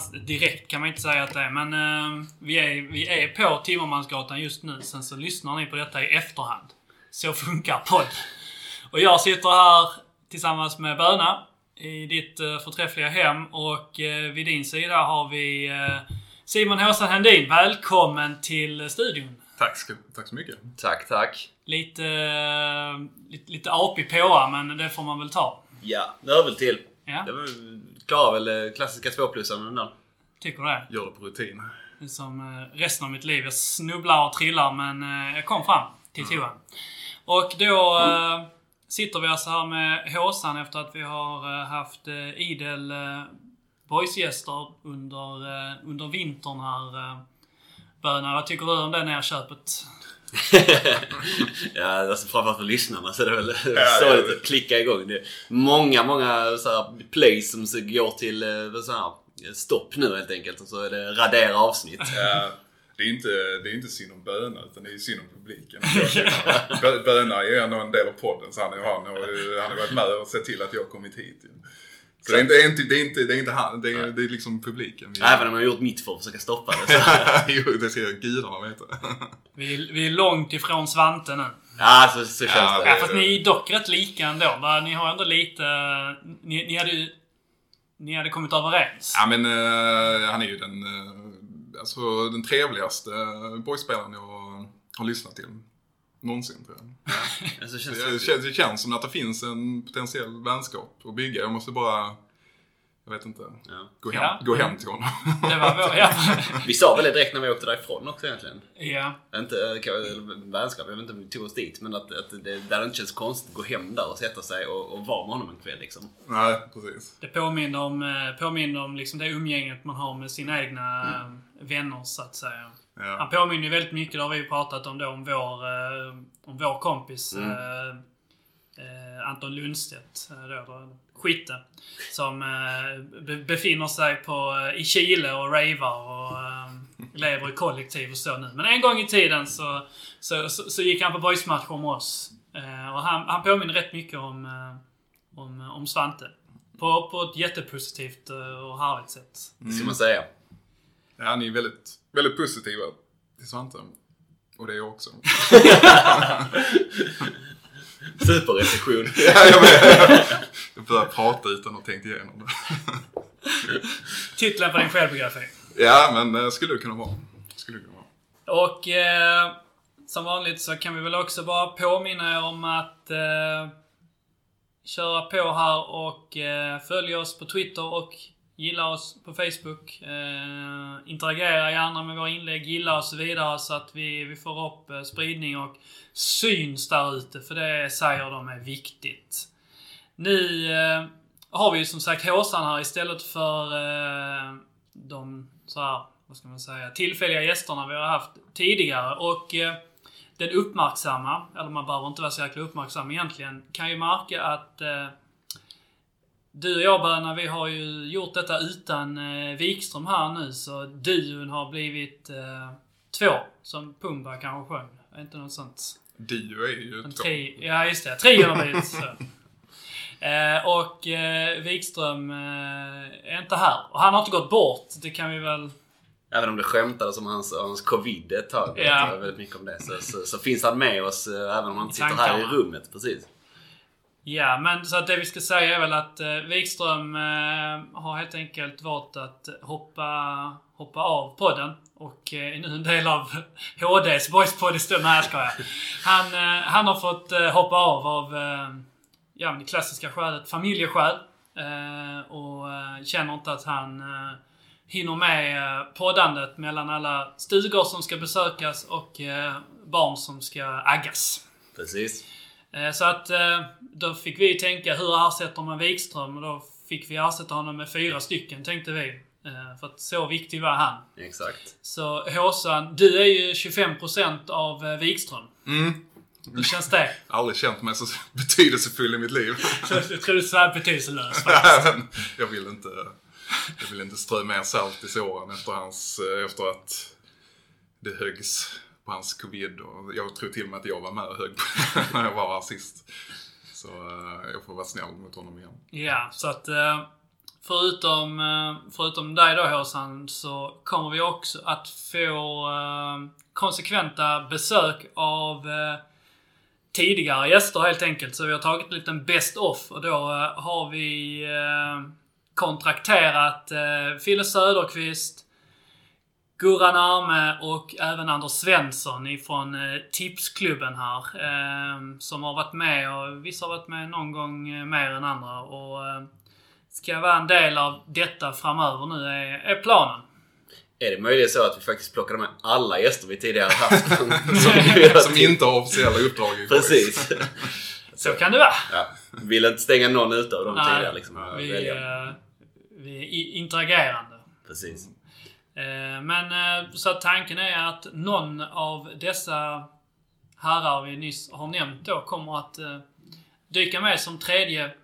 Timmermans... Direkt kan man inte säga att det är, men eh, vi, är, vi är på Timmermansgatan just nu. Sen så lyssnar ni på detta i efterhand. Så funkar podd. Och jag sitter här tillsammans med Böna i ditt eh, förträffliga hem och eh, vid din sida har vi eh, Simon Håsan Hendin. Välkommen till studion. Tack, ska- tack så mycket. Tack, tack. Lite, eh, lite, lite apig påa, men det får man väl ta. Ja, det hör väl till. Ja, Det var- klarar väl eh, klassiska tvåplussaren där. tycker det. Gör det på rutin. Det är Som eh, resten av mitt liv. Jag snubblar och trillar, men eh, jag kom fram till toan. Och då eh, sitter vi alltså här med Håsan efter att vi har haft idel boysgäster under, under vintern här. Böna, vad tycker du om det nerköpet? ja, alltså framförallt för lyssnarna så är det väl ja, sorgligt ja. att klicka igång. Det är många, många så här plays som så går till eh, så här, stopp nu helt enkelt. Och så är det radera avsnitt. Ja, det, är inte, det är inte synd om Böna utan det är synd om publiken. Bö- Böna är ju ändå en del av podden så han, han, han har varit med och sett till att jag har kommit hit. Så det är inte, det är inte, det är inte, det är inte han, det är, det är liksom publiken. Vi- Även om jag har gjort mitt för att försöka stoppa det. Så. jo, det ska gudarna veta. Vi, vi är långt ifrån Svante nu. Ja, så, så känns Ja, det. Ja, fast ni är dock rätt lika ändå. va? Ni har ändå lite... Ni, ni hade. Ni hade kommit överens. Ja men eh, han är ju den, uh, alltså, den trevligaste boyspelaren jag har lyssnat till. Någonsin tror jag. Ja, så känns Det det. känns, det känns som att det finns en potentiell vänskap att bygga. Jag måste bara, jag vet inte, Ja. gå hem, Ja. gå hem till honom. Det var vår... Ja. Vi sa väl det direkt när vi åkte därifrån också egentligen. ja. Inte eh, vänskap, jag vet inte om vi tog oss dit. Men att, att det, det hade inte känts konstigt att gå hem där och sätta sig och, och vara med honom en kväll liksom. Nej, precis. Det påminner om, eh, påminner om liksom det umgänget man har med sina egna Mm. eh, vänner, så att säga. Han Ja. påminner ju väldigt mycket, det har vi ju pratat om då, om vår, om vår kompis Mm. Eh, Anton Lundstedt, eh, då, skytte. Som eh, be, befinner sig på, eh, i Chile och ravar och eh, lever i kollektiv och så nu. Men en gång i tiden så, så, så, så gick han på boysmatcher med oss. Eh, och han, han påminner rätt mycket om, om, om Svante. På, på ett jättepositivt och härligt sätt. Det ska man säga. ja, ni är väldigt, väldigt positiva till Svante. Och det är jag också. Superrecension. ja, jag, vet. jag börjar prata utan att ha tänkt igenom det. Titeln på din självbiografi. Ja, men det skulle det kunna vara. Skulle det kunna vara. Och eh, som vanligt så kan vi väl också bara påminna er om att eh, köra på här och eh, följa oss på Twitter och gilla oss på Facebook. Eh, interagera gärna med våra inlägg, gilla oss så vidare så att vi, vi får upp eh, spridning och syns där ute. För det säger de är viktigt. Nu eh, har vi ju som sagt Håsan här istället för eh, de så här, vad ska man säga, tillfälliga gästerna vi har haft tidigare. Och eh, den uppmärksamma, eller man behöver inte vara så jäkla uppmärksam egentligen, kan ju märka att eh, du och jag Böna, vi har ju gjort detta utan eh, Wikström här nu, så duon har blivit eh, två, som Pumba kanske sjöng. Är inte något sånt? Dio är ju En två. ja, just det. Trion har blivit så. Eh, och eh, Wikström eh, är inte här. Och han har inte gått bort. Det kan vi väl... Även om det skämtades om hans, om hans covid ett tag. Ja. Ja. Väldigt mycket om det. Så, så, så finns han med oss eh, även om han inte sitter här i rummet. Precis. Ja, men så att det vi ska säga är väl att eh, Wikström eh, har helt enkelt valt att hoppa, hoppa av podden. Och eh, är nu en del av HDs boyspodd i. Nej, jag skojar. Han, eh, han har fått eh, hoppa av av eh, ja, det klassiska skälet familjeskäl. Eh, och eh, känner inte att han hinner med poddandet mellan alla stugor som ska besökas och barn som ska aggas. Precis. Eh, Så att eh, då fick vi tänka, hur ersätter man Wikström? Och då fick vi ersätta honom med fyra stycken, tänkte vi. Eh, För att så viktig var han. Exakt. Så Håsan, du är ju 25% av Wikström. Mm. Hur känns det? Aldrig känt mig så betydelsefull i mitt liv. Så Jag tror du svär betydelselös. Men jag vill inte... jag vill inte strö mer salt i såren efter, hans, efter att det höggs hans covid. Och jag tror till och med att jag var med och högg när jag var här sist. Så eh, jag får vara snäll mot honom igen. Ja, så att eh, förutom, eh, förutom dig då Håsan så kommer vi också att få konsekventa besök av tidigare gäster helt enkelt. Så vi har tagit en liten best off och då eh, har vi eh, kontrakterat eh, Fille Söderqvist, Gurran Arme och även Anders Svensson ifrån eh, Tipsklubben här. Eh, som har varit med och vissa har varit med någon gång eh, mer än andra. Och eh, ska vara en del av detta framöver nu är, är planen. Är det möjligen så att vi faktiskt plockade med alla gäster vi tidigare haft? som, Som inte har officiella uppdrag i Precis. Så kan det vara. Ja. Vill inte stänga någon ute av de tidigare liksom. Vi, vi är interagerande. Precis. Eh, men eh, så att tanken är att någon av dessa herrar vi nyss har nämnt då kommer att eh, dyka med som tredje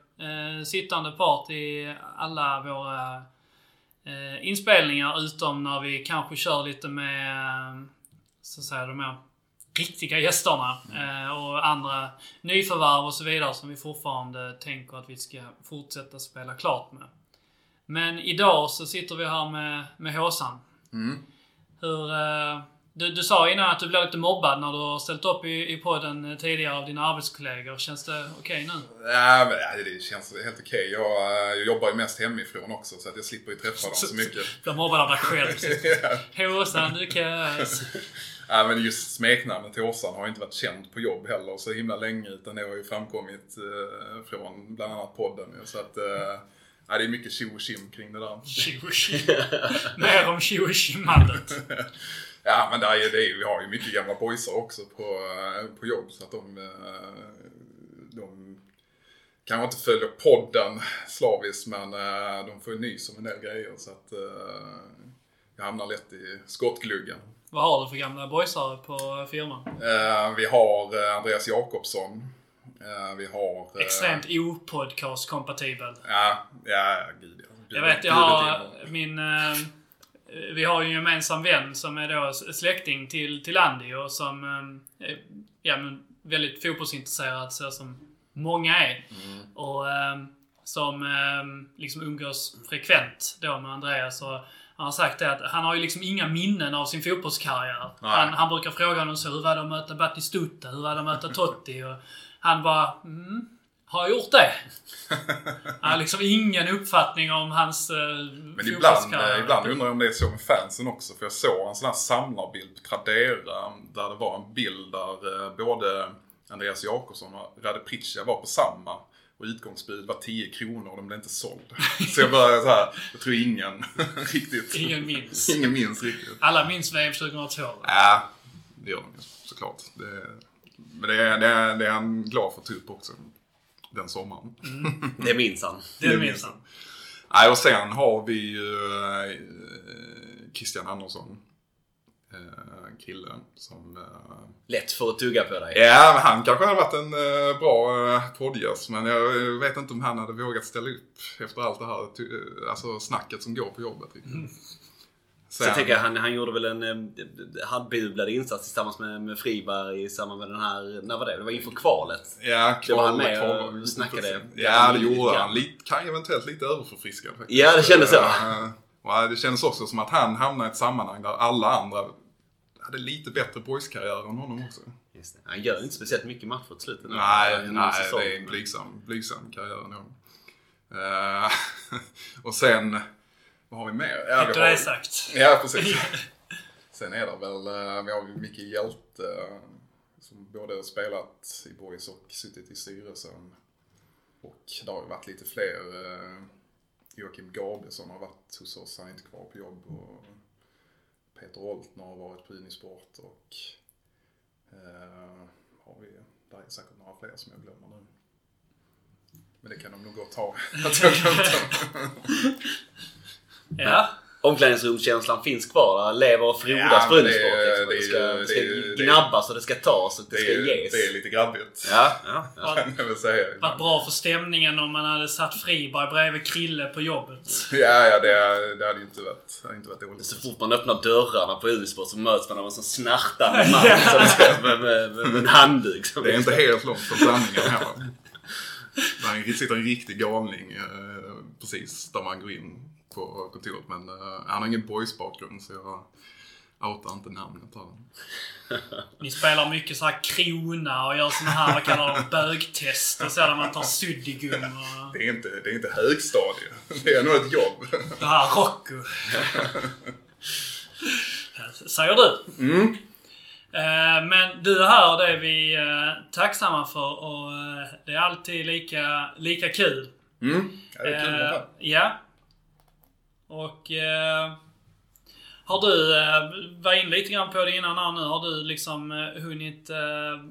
sittande part i alla våra inspelningar utom när vi kanske kör lite med så att säga de här riktiga gästerna och andra nyförvärv och så vidare som vi fortfarande tänker att vi ska fortsätta spela klart med. Men idag så sitter vi här med, med Håsan. Mm. Hur... Eh, du, du sa innan att du blev lite mobbad när du har ställt upp i, i podden tidigare av dina arbetskollegor. Känns det okej nu? Ja, men, det känns helt okej. Jag, eh, jag jobbar ju mest hemifrån också så att jag slipper ju träffa dem så mycket. Blir mobbad av dig själv. ja. Håsan, du kass. Ja, men just smeknamnet till Åsan har inte varit känt på jobb heller så himla länge utan det har ju framkommit eh, från bland annat podden. Så att, eh, ja, det är mycket tjo kring det där. Tjo. Mer om tjo. Ja, men det är, det vi har ju mycket gamla boysar också på, eh, på jobb så att de, eh, de kanske inte följer podden slaviskt men eh, de får ju nys om en del grejer så att jag hamnar lätt i skottgluggen. Vad har du för gamla boysare på firman? Vi har Andreas Jakobsson. Eh, Vi har... eh, Extremt o-podcast-kompatibel. Ja, ja, gud ja. Jag vet, jag har min... Eh, vi har ju en gemensam vän som är då släkting till, till Andy och som eh, är ja, men väldigt fotbollsintresserad så som många är. Och eh, som eh, liksom umgås frekvent då med Andreas. Och han har sagt det att han har ju liksom inga minnen av sin fotbollskarriär. Han, han brukar fråga honom så, hur var det att möta Batistuta? Hur var det att möta Totti? Och han bara, mm, har jag gjort det? Han har liksom ingen uppfattning om hans eh, Men ibland, eh, ibland undrar jag om det är så med fansen också. För jag såg en sån här samlarbild på Tradera där det var en bild där eh, både Andreas Jakobsson och Rade Pritcha var på samma. Och utgångsbud var 10 kronor och de blev inte såld. Så jag började så här, jag tror ingen riktigt... Ingen minns. ingen minns riktigt. Alla minns VM 2002. Ja, det gör de ju såklart. Det, men det är, det, är, det är han glad för upp också. Den sommaren. Det minns han. Det minns han. Nej, och sen har vi ju eh, Christian Andersson. Eh, killen som... Eh, Lätt för att tugga på dig. ja, han kanske hade varit en bra poddgäst. Men jag vet inte om han hade vågat ställa upp efter allt det här alltså snacket som går på jobbet. Riktigt. Så jag tänker, han, han gjorde väl en eh, halvbublad insats tillsammans med, med Friberg i samband med den här, när var det? Det var inför kvalet. Ja, Det var han med kval- och snackade. Ja, det gjorde han. Lite, kan eventuellt lite överförfriskad faktiskt. Ja, det kändes så. Och det kändes också som att han hamnade i ett sammanhang där alla andra hade lite bättre boyskarriär än honom också. Han gör inte speciellt mycket matcher till slut. Nej, nej säsong. det är en blygsam, blygsam karriär nog. Eh, och sen, vad har vi mer? Ja, har- det sagt? Ja, precis. Sen är det väl, eh, vi har ju Micke Hjälte eh, som både spelat i Boys och suttit i styrelsen. Och det har ju varit lite fler. eh, Joakim Gabrielsson har varit hos oss, han är inte kvar på jobb. Och Peter Oltner har varit på Unisport och eh, har vi, där är säkert några fler som jag glömmer nu. Men det kan de nog gott ha. Att jag glömt dem. Ja. omklädningsrumskänslan finns kvar där. Lever och frodas Ja, på men det-. Liksom. Det, det- ska, det ska det- det- gnabbas och det ska tas och det, Det ska är, ges. det är lite grabbigt. Ja, ja, ja. Varit bra för stämningen om man hade satt Friberg bredvid Krille på jobbet. Ja, ja det, det hade ju inte varit, det hade inte varit dåligt. Så fort man öppnar dörrarna på Unisport så möts man av en sån snartande man som ska, med, med, med, med en handduk. som- Det är inte helt långt från sanningen här. Där sitter en riktig galning eh, precis där man går in på kontoret. Men eh, han har ingen boys-bakgrund så jag outar inte namnet här. Ni spelar mycket så här krona och gör såna här, vad kallar de, bögtest och så där man tar suddigum och Det är inte, det är inte högstadie. Det är nog ett jobb. det här Rocco. Säger du. Mm. Eh, Men du är här och det är vi eh, tacksamma för och det är alltid lika, lika kul. Mm. Ja, det är kul det. Ja. Och... Eh, har du, eh, var in lite grann på det innan här nu, har du liksom eh, hunnit eh,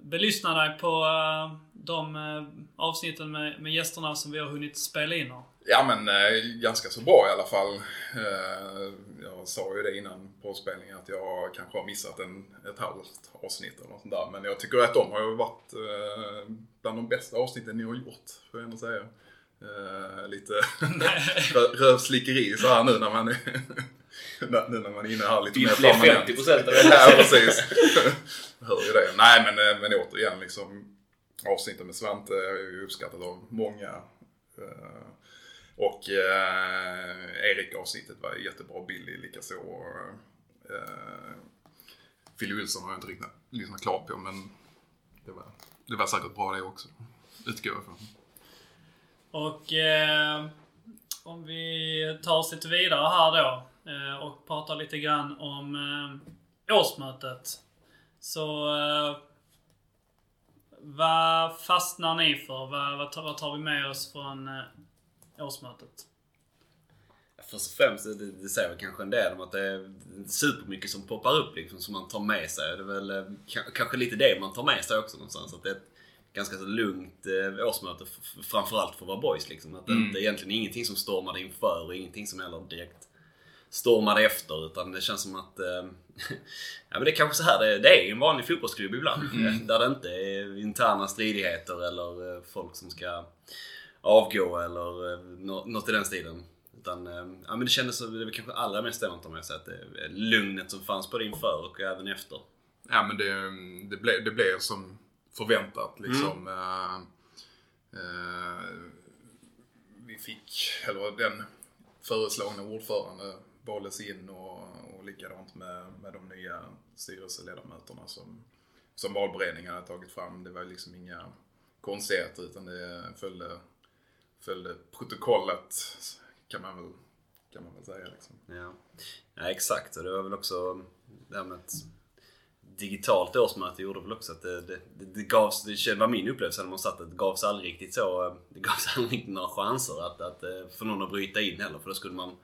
belyssna dig på eh, de eh, avsnitten med, med gästerna som vi har hunnit spela in? Här? Ja men eh, ganska så bra i alla fall. Eh, jag sa ju det innan påspelningen att jag kanske har missat en, ett halvt avsnitt eller något sånt där. Men jag tycker att de har ju varit bland de bästa avsnitten ni har gjort, får jag ändå säga. Eh, lite rö- rövslickeri så här nu när man är, nu när man är inne här lite mer permanent. 50% av Ja, precis. Hör ju det. Nej, men, eh, men återigen liksom. Avsnittet med Svante är ju uppskattat av många. Eh, Och eh, Erik-avsnittet var jättebra. Billy likaså. Eh, Phil Wilson har jag inte riktigt lyssnat klart på, men det var, det var säkert bra det också. Utgår jag ifrån. Och eh, om vi tar oss lite vidare här då eh, och pratar lite grann om eh, årsmötet. Så eh, vad fastnar ni för? Vad, vad, tar, vad tar vi med oss från eh, årsmötet? Först och främst, det, det säger väl kanske en del om att det är supermycket som poppar upp liksom, som man tar med sig. Det är väl eh, kanske lite det man tar med sig också någonstans. Att det är ett ganska så lugnt eh, årsmöte, framförallt för att vara boys. Liksom. Att det Mm. inte egentligen ingenting som stormade inför och ingenting som heller direkt stormade efter. Utan det känns som att eh, ja, men det är kanske så här det, det är en vanlig fotbollsklubb ibland. Mm. Där det inte är interna stridigheter eller eh, folk som ska avgå eller eh, nå- något i den stilen. Utan, eh, ja, men det kändes som, det är väl kanske allra mest det man tar med sig. Att det är lugnet som fanns både inför och även efter. Ja men det, det, blev, det blev som förväntat liksom. Eh, eh, vi fick, eller den föreslagna ordförande valdes in och, och likadant med, med de nya styrelseledamöterna som, som valberedningen hade tagit fram. Det var liksom inga konstigheter utan det följde, följde protokollet kan man väl, kan man väl säga. Liksom. Ja. ja, exakt. Och det var väl också det här med ett digitalt årsmöte gjorde väl också att det, det, det, det gavs, det var min upplevelse när man satt att det gavs aldrig riktigt så, det gavs aldrig riktigt några chanser att, att eh, för någon att bryta in heller. För då skulle man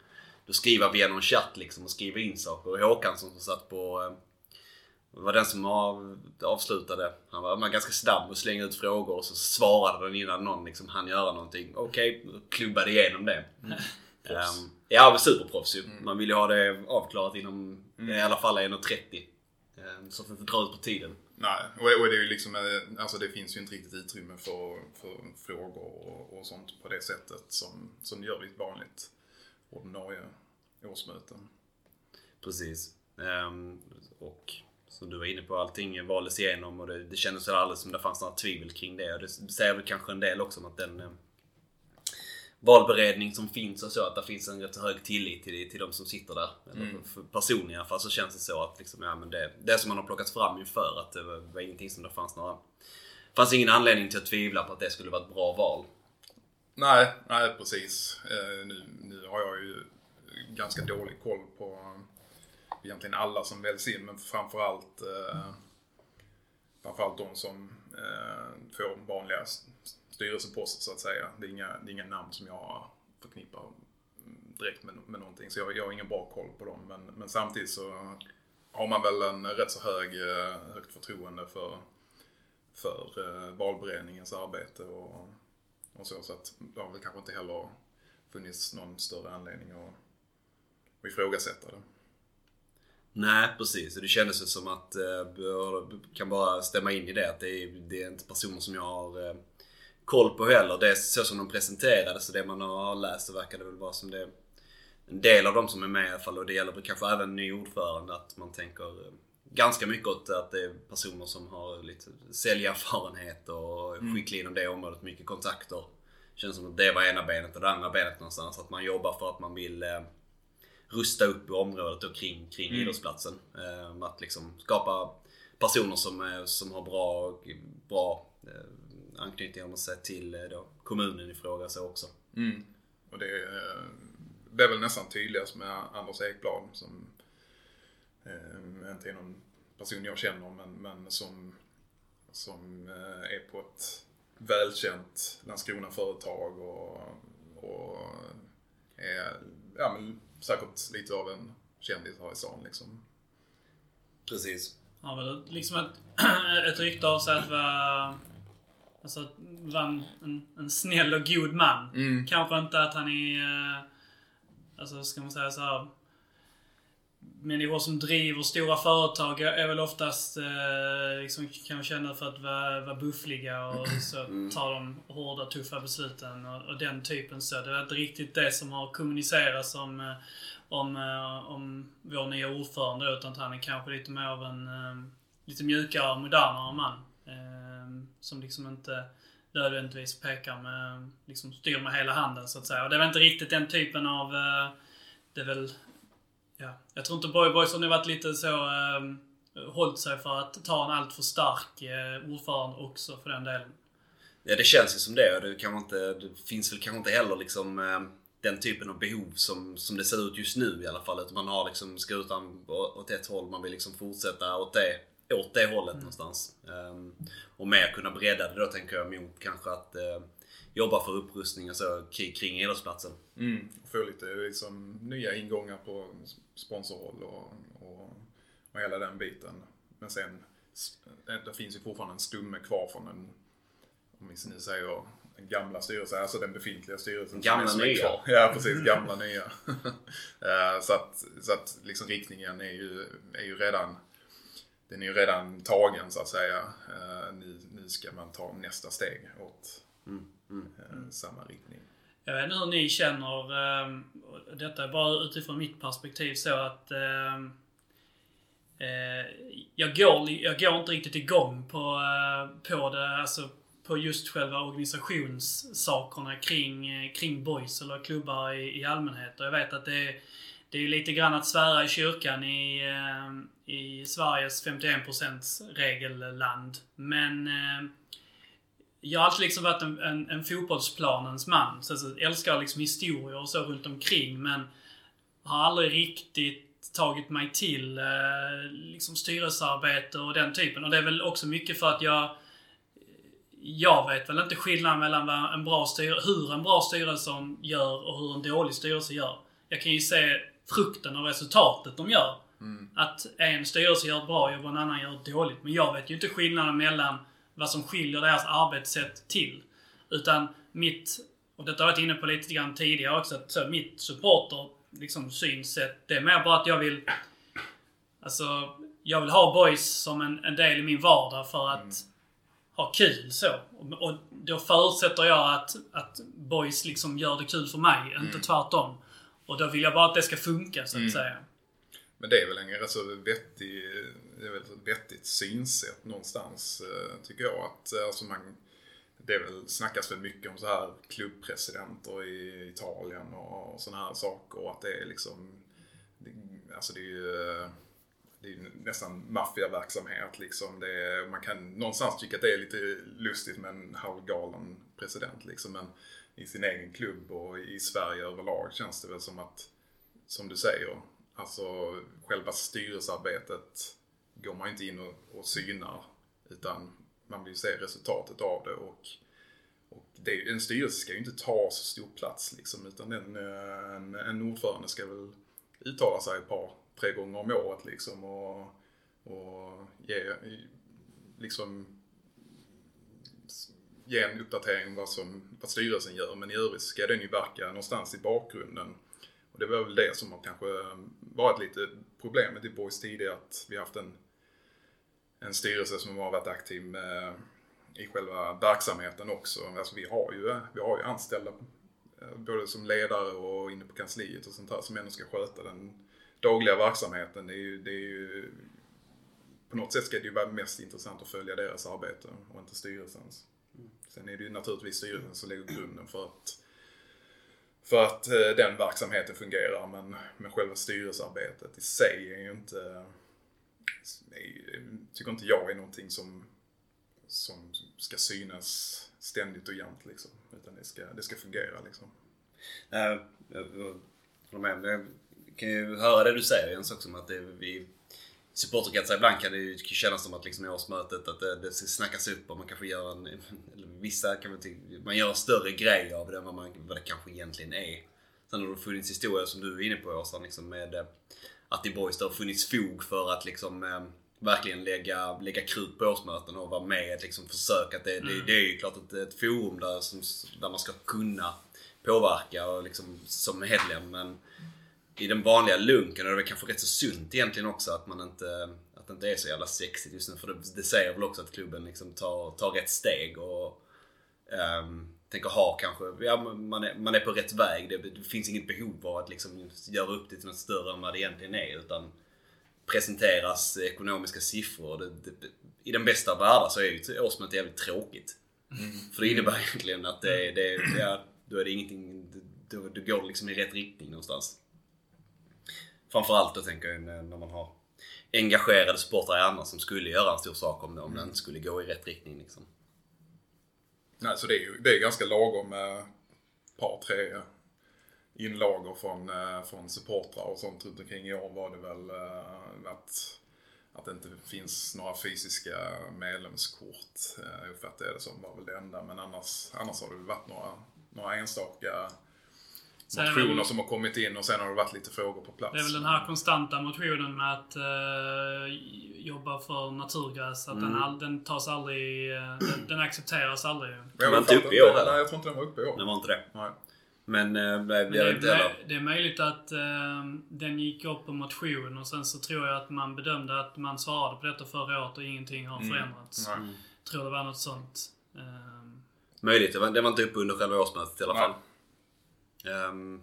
då skriva via någon chatt liksom och skriva in saker. Och Håkansson som satt på eh, var den som av, avslutade. Han var, var ganska snabb och slänga ut frågor och så svarade den innan någon liksom hann göra någonting. Okej, okay, klubbade igenom det. Um, ja, superproffs ju. Man vill ju ha det avklarat inom i alla fall 1.30. Um, så att det inte drar ut på tiden. Nej, och, det är liksom, eh, alltså det finns ju inte riktigt utrymme för, för frågor och, och sånt på det sättet som, som det gör vid ett vanligt ordinarie årsmöte. Precis. Um, och som du var inne på, allting valdes igenom och det, det kändes väl alldeles som det fanns några tvivel kring det. Och det säger väl kanske en del också om att den eh, valberedning som finns och så, att det finns en rätt hög tillit till, till de som sitter där. Eller Mm. personligen i alla fall så känns det så att liksom, ja, men det, det som man har plockat fram inför, att det var, var ingenting som det fanns några... fanns ingen anledning till att tvivla på att det skulle vara ett bra val. Nej, nej precis. Eh, nu, nu har jag ju ganska dålig koll på eh, egentligen alla som väljs in, men framförallt eh, framförallt de som eh, får vanliga s- styrelseposter så att säga. Det är inga, det är inga namn som jag förknippar direkt med, med någonting, så jag, jag har ingen bra koll på dem. Men, men samtidigt så har man väl en rätt så hög, eh, högt förtroende för, för eh, valberedningens arbete och, och så. Så att det har väl kanske inte heller funnits någon större anledning att, att ifrågasätta det. Nej, precis. Det kändes ju som att, eh, jag kan bara stämma in i det, att det är, det är inte personer som jag har koll på heller. Det är så som de presenterades och det man har läst så verkar det väl vara som det en del av de som är med i alla fall och det gäller kanske även ny ordförande att man tänker eh, ganska mycket åt att det är personer som har lite säljerfarenhet och är skickliga inom det området, mycket kontakter. Känns som att det var ena benet och det andra benet någonstans. Att man jobbar för att man vill eh, rusta upp området och kring, kring Mm. idrottsplatsen. Eh, att liksom skapa personer som, som har bra, bra eh, anknytning om man säger, till eh, då, kommunen i fråga så också. Mm. Och det, är- det är väl nästan tydligast med Anders Ekblad som eh, inte är någon person jag känner men, men som, som eh, är på ett välkänt Landskrona-företag och, och är ja, men säkert lite av en kändis här i stan liksom. Precis. Han har väl liksom ett, ett rykte av sig att vara, alltså, att vara en, en, en snäll och god man. Mm. Kanske inte att han är, eh, alltså ska man säga så här. Människor som driver stora företag är väl oftast, eh, liksom, kan känna för att vara, vara buffliga och så tar de hårda, tuffa besluten och, och den typen så. Det är inte riktigt det som har kommunicerats om, eh, om, eh, om vår nya ordförande utan att han är kanske lite mer av en lite mjukare och modernare man. Eh, Ehm, som liksom inte nödvändigtvis pekar med, liksom styr med hela handen så att säga. Och det var inte riktigt den typen av, eh, det är väl, ja. Jag tror inte Boy Boys har nu varit lite så, eh, hållit sig för att ta en alltför stark uh, ordförande också för den delen. Ja det känns ju som det och det, kan man inte, det finns väl kanske inte heller liksom uh den typen av behov som, som det ser ut just nu i alla fall. Utan man har liksom skutan åt ett håll, man vill liksom fortsätta åt det, åt det hållet någonstans. Ehm, och mer kunna bredda det då tänker jag mot kanske att eh, jobba för upprustning och så kring, idrottsplatsen. Mm. Få lite liksom, nya ingångar på sponsorhåll och, och, och hela den biten. Men sen, s- det finns ju fortfarande en stumme kvar från den, om vi nu säger den gamla styrelsen, alltså den befintliga styrelsen. Gamla nya. kvar. Ja, precis. Gamla nya. Eh, så att, så att liksom riktningen är ju, är ju redan den är ju redan tagen så att säga. Eh, nu, nu ska man ta nästa steg åt eh, samma riktning. Jag vet inte hur ni känner, eh, detta är bara utifrån mitt perspektiv så att jag, går, jag går inte riktigt igång på, på det, alltså på just själva organisationssakerna kring, kring boys eller klubbar i, i allmänhet. Och jag vet att det är, det är ju lite grann att svära i kyrkan i, eh, i Sveriges 51% regelland. Men eh, jag har alltid liksom varit en, en, en fotbollsplanens man. Så, jag älskar liksom historier och så runt omkring men har aldrig riktigt tagit mig till eh, liksom styrelsearbete och den typen. Och det är väl också mycket för att jag jag vet väl inte skillnaden mellan vad en bra styr- hur en bra styrelse gör och hur en dålig styrelse gör. Jag kan ju se frukten och resultatet de gör. Att en styrelse gör ett bra jobb och en annan gör ett dåligt. Men jag vet ju inte skillnaden mellan vad som skiljer deras arbetssätt till. Utan mitt, och detta har jag varit inne på lite grann tidigare också, att så mitt supporter liksom, synsätt, det är mer bara att jag vill Alltså, jag vill ha boys som en, en del i min vardag för att ha kul så. Och, och då förutsätter jag att, att boys liksom gör det kul för mig, inte tvärtom. Och då vill jag bara att det ska funka så att säga. Men det är väl en rätt så vettig, det är väl ett vettigt synsätt någonstans, eh, tycker jag. Att, eh, alltså man, det är väl, snackas väl mycket om så här klubbpresidenter i Italien och, och sådana här saker. Och att det är liksom, det, alltså det är ju eh, det är ju nästan maffiaverksamhet liksom. Det är, man kan någonstans tycka att det är lite lustigt med en halvgalen president liksom. Men i sin egen klubb och i Sverige överlag känns det väl som att, som du säger, alltså själva styrelsearbetet går man inte in och, och synar. Utan man vill ju se resultatet av det och, och det, en styrelse ska ju inte ta så stor plats liksom. Utan en, en, en ordförande ska väl uttala sig ett par, tre gånger om året liksom och, och ge liksom ge en uppdatering om vad, som, vad styrelsen gör. Men i övrigt ska den ju verka någonstans i bakgrunden. Och det var väl det som har kanske ehm, varit lite problemet i Boys tidigare att vi har haft en, en styrelse som har varit aktiv med, i själva verksamheten också. Alltså vi har ju, vi har ju anställda eh, både som ledare och inne på kansliet och sånt där som ändå ska sköta den dagliga verksamheten. Det är ju, det är ju på något sätt ska det ju vara mest intressant att följa deras arbete och inte styrelsens. Sen är det ju naturligtvis styrelsen som lägger grunden för att, för att eh, den verksamheten fungerar. Men, men själva styrelsearbetet i sig är ju inte, är, tycker inte jag är någonting som, som ska synas ständigt och jämt liksom. Utan det ska, det ska fungera liksom. Eh, jag, håller med. jag kan ju höra det du säger Jens också om att det, vi supporterkretsar ibland kan det ju kännas som att liksom i årsmötet att det, det snackas upp och man kanske gör en... Vissa kan man man gör en större grej av det än vad, man, vad det kanske egentligen är. Sen har det funnits historier som du är inne på Åsa, liksom med eh, att i Boys det har funnits fog för att liksom eh, verkligen lägga, lägga krut på årsmöten och vara med och liksom försöka. Att det, mm. det, det, är ju klart ett, ett forum där, som, där man ska kunna påverka och liksom, som medlem men i den vanliga lunken och det är kanske rätt så sunt egentligen också att man inte att det inte är så jävla sexigt just nu. För det, det säger väl också att klubben liksom tar, tar rätt steg och um, tänker ha kanske, ja man är, man är på rätt väg. Det, det finns inget behov av att liksom göra upp det till något större än vad det egentligen är. Utan presenteras ekonomiska siffror. Det, det, I den bästa världen så är ju årsmötet jävligt tråkigt. Mm. För det innebär egentligen att det, det, ja, då är det ingenting, då, då går det liksom i rätt riktning någonstans. Framförallt då tänker jag när man har engagerade supportrar i som skulle göra en stor sak om det, om den skulle gå i rätt riktning. Liksom. Nej, så det är ju det är ganska lagom med ett par, tre inlagor från, eh, från supportrar och sånt runt omkring. I år var det väl eh, att, att det inte finns några fysiska medlemskort. Eh, jag uppfattar det som var väl det enda. Men annars, annars har det varit några, några enstaka motioner väl, som har kommit in och sen har det varit lite frågor på plats. Det är väl den här konstanta motionen med att uh, jobba för naturgräs. Att mm. den, all, den tas aldrig... Uh, den, den, accepteras aldrig. Den var inte uppe i år heller. Nej, jag tror inte den var uppe i år. Den var inte det. Nej. Men det blir det inte heller. Det är möjligt att uh, den gick upp på motion och sen så tror jag att man bedömde att man svarade på detta förra året och ingenting har mm. förändrats. Mm. Tror det var något sånt. Uh, Möjligt. Det var, det var inte uppe under själva årsmötet i alla fall. Um,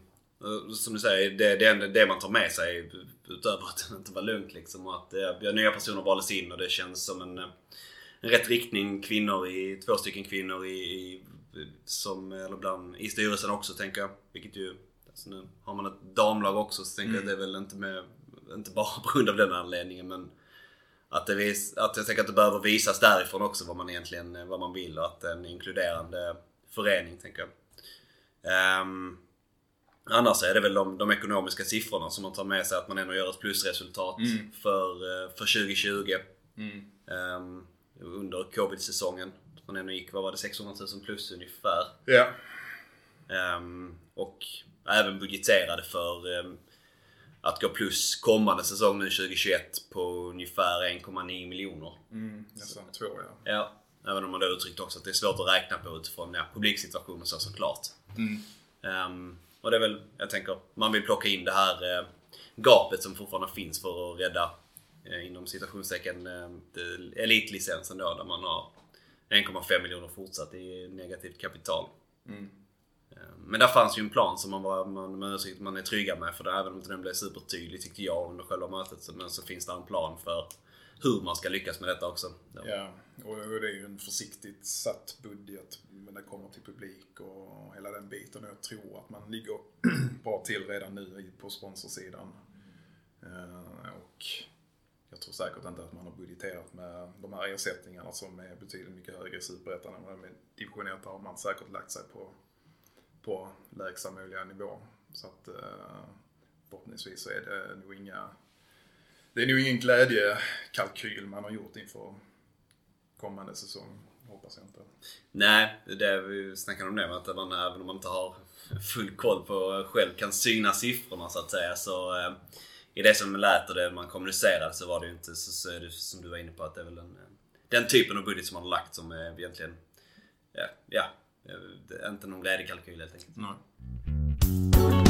som du säger, det, det det man tar med sig utöver att det inte var lugnt liksom. Och att ja, nya personer valdes in och det känns som en, en rätt riktning. Kvinnor i, två stycken kvinnor i, i som, eller bland, i styrelsen också tänker jag. Vilket ju, alltså nu har man ett damlag också så tänker mm. jag att det är väl inte med, inte bara på grund av den anledningen men att, det vis, att jag tänker att det behöver visas därifrån också vad man egentligen vad man vill och att en inkluderande förening tänker jag. Um, Annars är det väl de, de, ekonomiska siffrorna som man tar med sig att man ändå gör ett plusresultat mm. för, eh, för 2020. Mm. Um, under covid-säsongen. Man ändå gick, vad var det, 600 000 plus ungefär. Ja. Um, och även budgeterade för um, att gå plus kommande säsong nu 2021 på ungefär 1,9 miljoner. Mm, nästan två ja. Ja. Även om man då uttryckt också att det är svårt att räkna på utifrån ja, publiksituationen så såklart. Mm. Um, och det är väl, jag tänker, man vill plocka in det här eh, gapet som fortfarande finns för att rädda, eh, inom citationstecken, eh, elitlicensen då där man har 1,5 miljoner fortsatt i negativt kapital. Mm. Men där fanns ju en plan som man, var, man, man, man är trygga med för det, även om inte den blev supertydlig tyckte jag under själva mötet. Men så finns det en plan för hur man ska lyckas med detta också. Ja, och det är ju en försiktigt satt budget när det kommer till publik och hela den biten. Jag tror att man ligger bra till redan nu på sponsorsidan. Eh, och jag tror säkert inte att man har budgeterat med de här ersättningarna som är betydligt mycket högre i Superettan än vad med division 1 har man säkert lagt sig på, på lägsta möjliga nivå. Så att eh, förhoppningsvis så är det nog inga det är nog ingen glädjekalkyl man har gjort inför kommande säsong. Hoppas jag inte. Nej, det är vi snackade om det att man även om man inte har full koll på själv kan syna siffrorna så att säga så eh, i det som lät och det man kommunicerade så var det ju inte så, så det som du var inne på att det är väl en, den typen av budget som man har lagt som är egentligen ja, ja det är inte någon glädjekalkyl helt enkelt. Nej.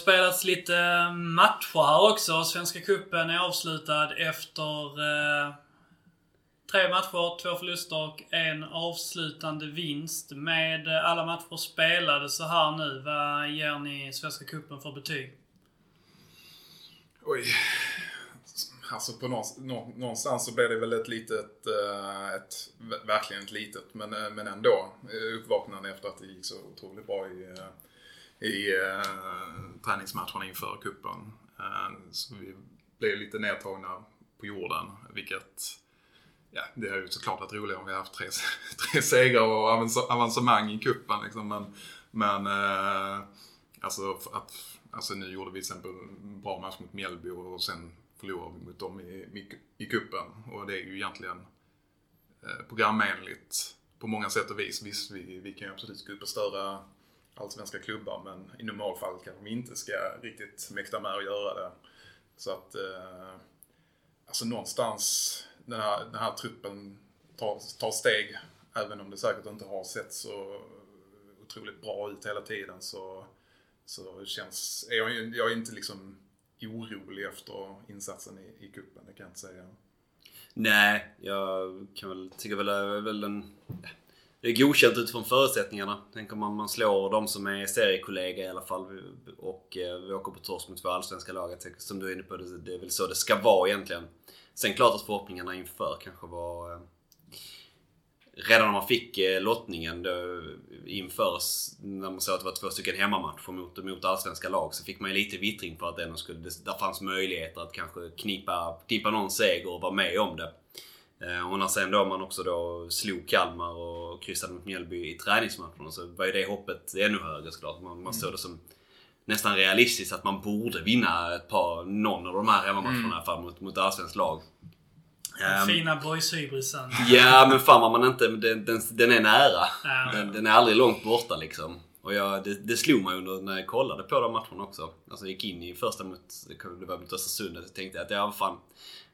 Spelats lite eh, matcher här också. Svenska Cupen är avslutad efter eh, tre matcher, två förluster och en avslutande vinst. Med eh, alla matcher spelade så här nu, vad ger ni Svenska Cupen för betyg? Oj. Alltså på någonstans så blev det väl ett litet, eh, ett, verkligen ett litet, men, men ändå uppvaknande efter att det gick så otroligt bra i, i uh, träningsmatcherna inför kuppen. Uh, så vi blev lite nedtagna på jorden, vilket ja, det är ju såklart varit roligare om vi haft tre, tre segrar och avancemang i kuppen liksom. Men, men eh, alltså, att, alltså nu gjorde vi till exempel en bra match mot Mjällby och sen förlorade vi mot dem i, i, i kuppen Och det är ju egentligen eh, programenligt på många sätt och vis. Visst, vi, vi kan ju absolut gå upp och störa allsvenska klubbar men i normalfallet kanske vi inte ska riktigt mäkta med att göra det. Så att, eh, alltså någonstans, den här, den här truppen tar, tar steg, även om det säkert inte har sett så otroligt bra ut hela tiden så, så känns, är jag, jag är inte liksom orolig efter insatsen i, i kuppen, det kan jag inte säga. Nej, jag kan väl tycka väl, väl en det är godkänt utifrån förutsättningarna. Tänk om man, man slår de som är seriekollega i alla fall och eh, vi åker på torsk mot två allsvenska lag. Som du är inne på, det, är väl så det ska vara egentligen. Sen klart att förhoppningarna inför kanske var... Eh, redan när man fick eh, lottningen då, inför, när man såg att det var två stycken hemmamatcher mot, mot allsvenska lag, så fick man ju lite vittring på att det ändå skulle, det, där fanns möjligheter att kanske knipa, knipa någon seger och vara med om det. Eh, och när sen då man också då slog Kalmar och kryssade mot Mjällby i träningsmatcherna så var ju det hoppet ännu högre såklart. Man, man såg det som nästan realistiskt att man borde vinna ett par, någon av de här hemmamatcherna mm. mot, mot allsvenskt lag. Den um, fina boyshybrisen. Ja men fan vad man inte... Den, den, den är nära. Ja. Den, den, är aldrig långt borta liksom. Och jag, det, det slog mig under när jag kollade på de matcherna också. Alltså jag gick in i första mot, det var mot Östersund och tänkte att ja fan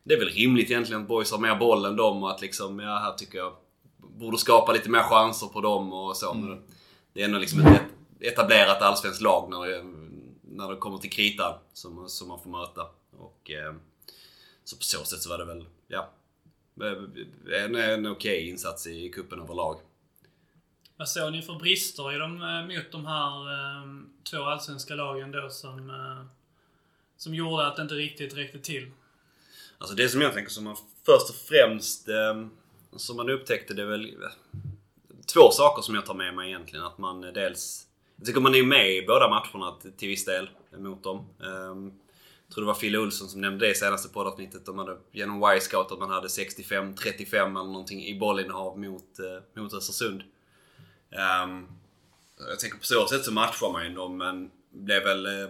det är väl rimligt egentligen att boys har mer boll än dem och att liksom, ja här tycker jag borde skapa lite mer chanser på dem och så. Mm. Det är ändå liksom ett etablerat allsvenskt lag när det, när det kommer till kritan som, som man får möta. Och, eh, så på så sätt så var det väl, ja, en, en okej okay insats i kuppen överlag. Vad såg ni för brister i dem, eh, mot de här eh, två allsvenska lagen då som, eh, som gjorde att det inte riktigt räckte till? Alltså det som jag tänker som man först och främst eh, som man upptäckte det är väl eh, två saker som jag tar med mig egentligen. Att man eh, dels... Jag tycker man är med i båda matcherna till, till viss del mot dem. Ehm, jag tror det var Fille Olsson som nämnde det i senaste poddavsnittet. De hade genom Y-scout att man hade 65-35 eller någonting i bollinnehav mot, mot Östersund. Um, jag tänker på så sätt så matchar man ju dem men blev väl eh,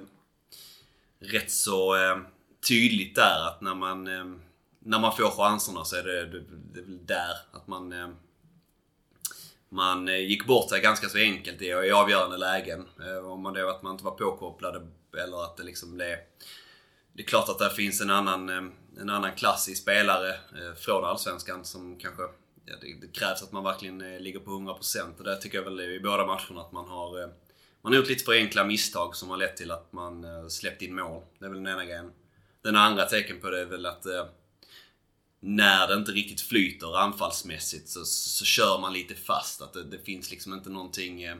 rätt så... eh, tydligt där att när man, eh, när man får chanserna så är det, det, det är väl där att man eh, man eh, gick bort sig ganska så enkelt i, i avgörande lägen. Eh, om man då att man inte var påkopplade eller att det liksom blev... Det är klart att det finns en annan, ehm, en annan klass i spelare eh, från Allsvenskan som kanske... Ja, det, det, krävs att man verkligen eh, ligger på 100% och det tycker jag väl i båda matcherna att man har... Eh, man har gjort lite för enkla misstag som har lett till att man eh, släppt in mål. Det är väl den ena grejen. Den andra tecken på det är väl att eh, när det inte riktigt flyter anfallsmässigt så, så kör man lite fast. Att det, det finns liksom inte någonting... Eh,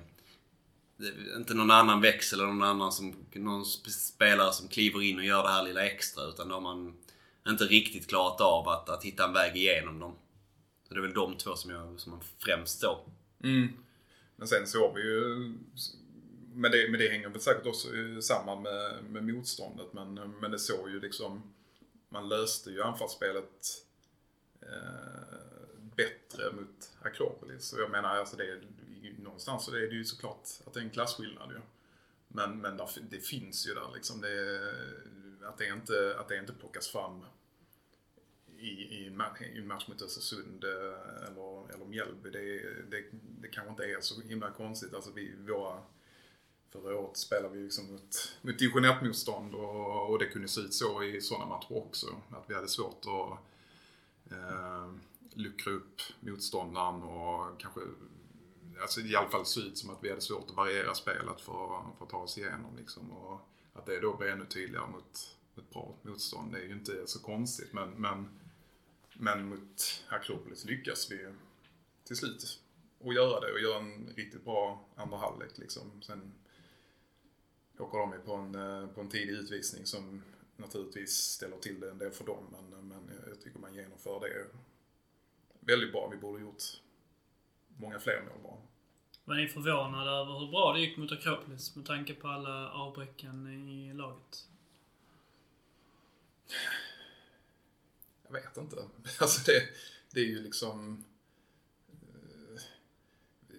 inte någon annan växel eller någon annan som, någon spelare som kliver in och gör det här lilla extra. Utan då har man inte riktigt klarat av att, att hitta en väg igenom dem. Så det är väl de två som, jag, som man främst såg. Mm. Men sen såg vi ju men det, men det hänger väl säkert också samman med, med motståndet. Men, men det såg ju liksom, man löste ju anfallsspelet eh, bättre mot Akropolis. Och jag menar, alltså det, någonstans så är det ju såklart att det är en klasskillnad ju. Men, men där, det finns ju där liksom. Det, att, det inte, att det inte plockas fram i, i, i en match mot Östersund eh, eller, eller Mjällby. Det, det, det kanske inte är så himla konstigt. Alltså vi, våra Förra året spelade vi liksom mot, mot division 1-motstånd och, och det kunde se ut så i sådana matcher också. Att vi hade svårt att eh, luckra upp motståndaren och kanske Alltså i alla fall se ut som att vi hade svårt att variera spelet för, för att ta oss igenom liksom. Och att det då blir ännu tydligare mot ett bra motstånd. Det är ju inte så konstigt men, men, men mot Akropolis lyckas vi till slut att göra det och göra en riktigt bra andra halvlek liksom. Sen åker de ju på en, eh, på en tidig utvisning som naturligtvis ställer till det en del för dem. Men, eh, men jag tycker man genomför det väldigt bra. Vi borde gjort många fler mål bara. Var ni förvånade över hur bra det gick mot Akropolis med tanke på alla avbräcken i laget? Jag vet inte. Alltså det, det är ju liksom... Eh,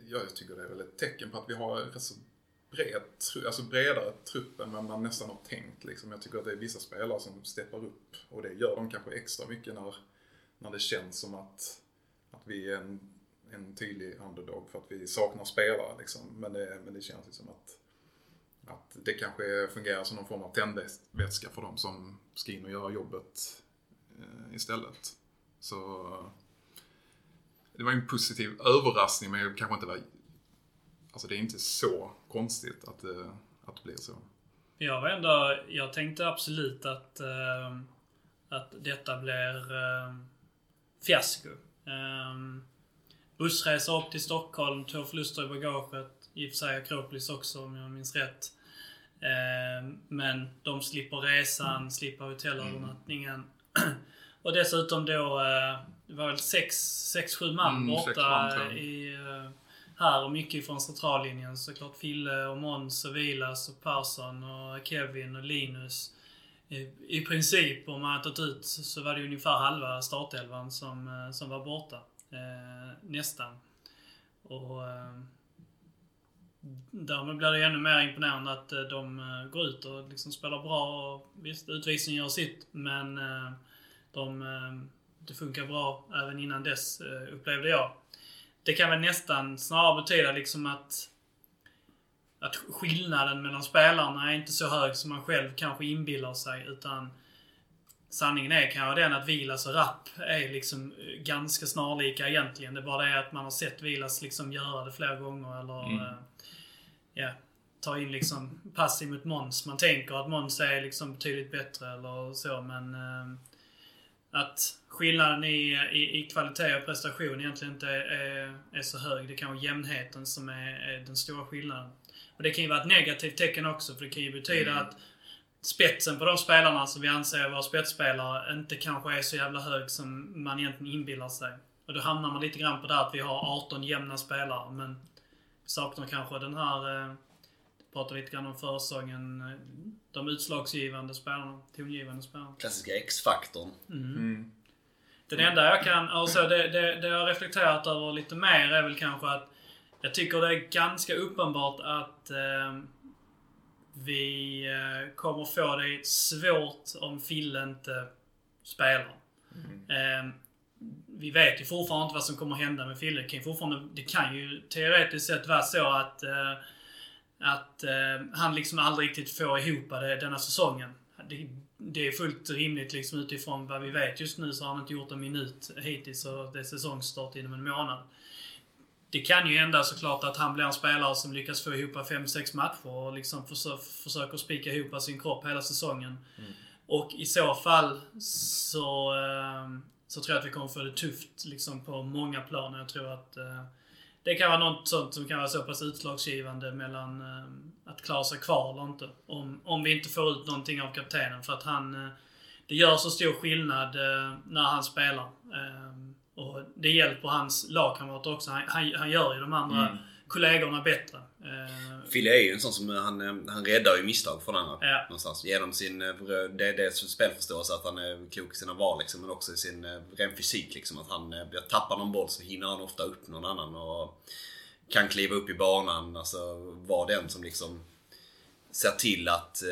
jag tycker det är väl ett tecken på att vi har rätt så bred, alltså bredare trupp än vad man nästan har tänkt. Liksom. Jag tycker att det är vissa spelare som steppar upp och det gör de kanske extra mycket när, när det känns som att, att vi är en, en tydlig underdog för att vi saknar spelare. Liksom. Men, det, men det känns ju som att, att det kanske fungerar som någon form av tändvätska för dem som ska in och göra jobbet istället. Så det var en positiv överraskning men det kanske inte var Alltså det är inte så konstigt att det, att det blir så. Jag var ändå, jag tänkte absolut att, eh, att detta blir eh, fiasko. Eh, bussresa upp till Stockholm, två förluster i bagaget. I och för sig Akropolis också om jag minns rätt. Eh, men de slipper resan, slipper hotellövernattningen. Och dessutom då, eh, det var väl 6-7 man Mm, borta man, i, eh, här och mycket från centrallinjen. Såklart Fille och Måns och Vilas och Persson och Kevin och Linus. I, I princip, om man hade tagit ut, så var det ungefär halva startelvan som, eh, som var borta. Nästan. Och därmed blir det ännu mer imponerande att de går ut och liksom spelar bra. Och visst, utvisningen gör sitt, men de, eh, det funkar bra även innan dess, eh, upplevde jag. Det kan väl nästan snarare betyda liksom att att skillnaden mellan spelarna är inte så hög som man själv kanske inbillar sig. Utan sanningen är kanske den att Vilas och Rapp är liksom eh, ganska snarlika egentligen. Det är bara det att man har sett Vilas liksom göra det flera gånger eller Mm. eh, ja, ta in liksom passiv mot Måns. Man tänker att Måns är liksom betydligt bättre eller så men eh, att skillnaden i, i, i kvalitet och prestation egentligen inte är, är, är så hög. Det kan vara jämnheten som är, är den stora skillnaden. Och det kan ju vara ett negativt tecken också, för det kan ju betyda Mm. att spetsen på de spelarna som vi anser vara spetsspelare inte kanske är så jävla hög som man egentligen inbillar sig. Och då hamnar man lite grann på det att vi har 18 jämna spelare, men saknar kanske den här... Pratade lite grann om försäsongen. eh, De utslagsgivande spelarna, tongivande spelarna. Klassiska X-faktorn. Mm. Den enda jag kan, alltså det, det, det jag har reflekterat över lite mer är väl kanske att jag tycker det är ganska uppenbart att eh, vi eh, kommer få det svårt om Fille inte spelar. Eh, vi vet ju fortfarande inte vad som kommer hända med Fille. Det kan ju, fortfarande, det kan ju teoretiskt sett vara så att, eh, att eh, han liksom aldrig riktigt får ihop det denna säsongen. Det, det är fullt rimligt liksom utifrån vad vi vet just nu så har han inte gjort en minut hittills och det är säsongsstart inom en månad. Det kan ju hända såklart att han blir en spelare som lyckas få ihop 5-6 matcher och liksom försö försöker spika ihop sin kropp hela säsongen. Och i så fall så, eh, så tror jag att vi kommer få det tufft liksom på många plan. Jag tror att eh, det kan vara något sånt som kan vara så pass utslagsgivande mellan eh, att klara sig kvar eller inte. Om, om vi inte får ut någonting av kaptenen. För att han... Eh, det gör så stor skillnad eh, när han spelar. Eh, och det hjälper hans lagkamrater också. Han, han, han gör ju de andra Mm kollegorna bättre. Eh, Fille är ju en sån som eh, han, eh, han räddar ju misstag från andra. Ja. Någonstans. Genom sin, det, det är spelförståelse att han är klok i sina val liksom, men också i sin ren fysik. Liksom, att han tappar någon boll så hinner han ofta upp någon annan och kan kliva upp i banan. Alltså vara den som liksom ser till att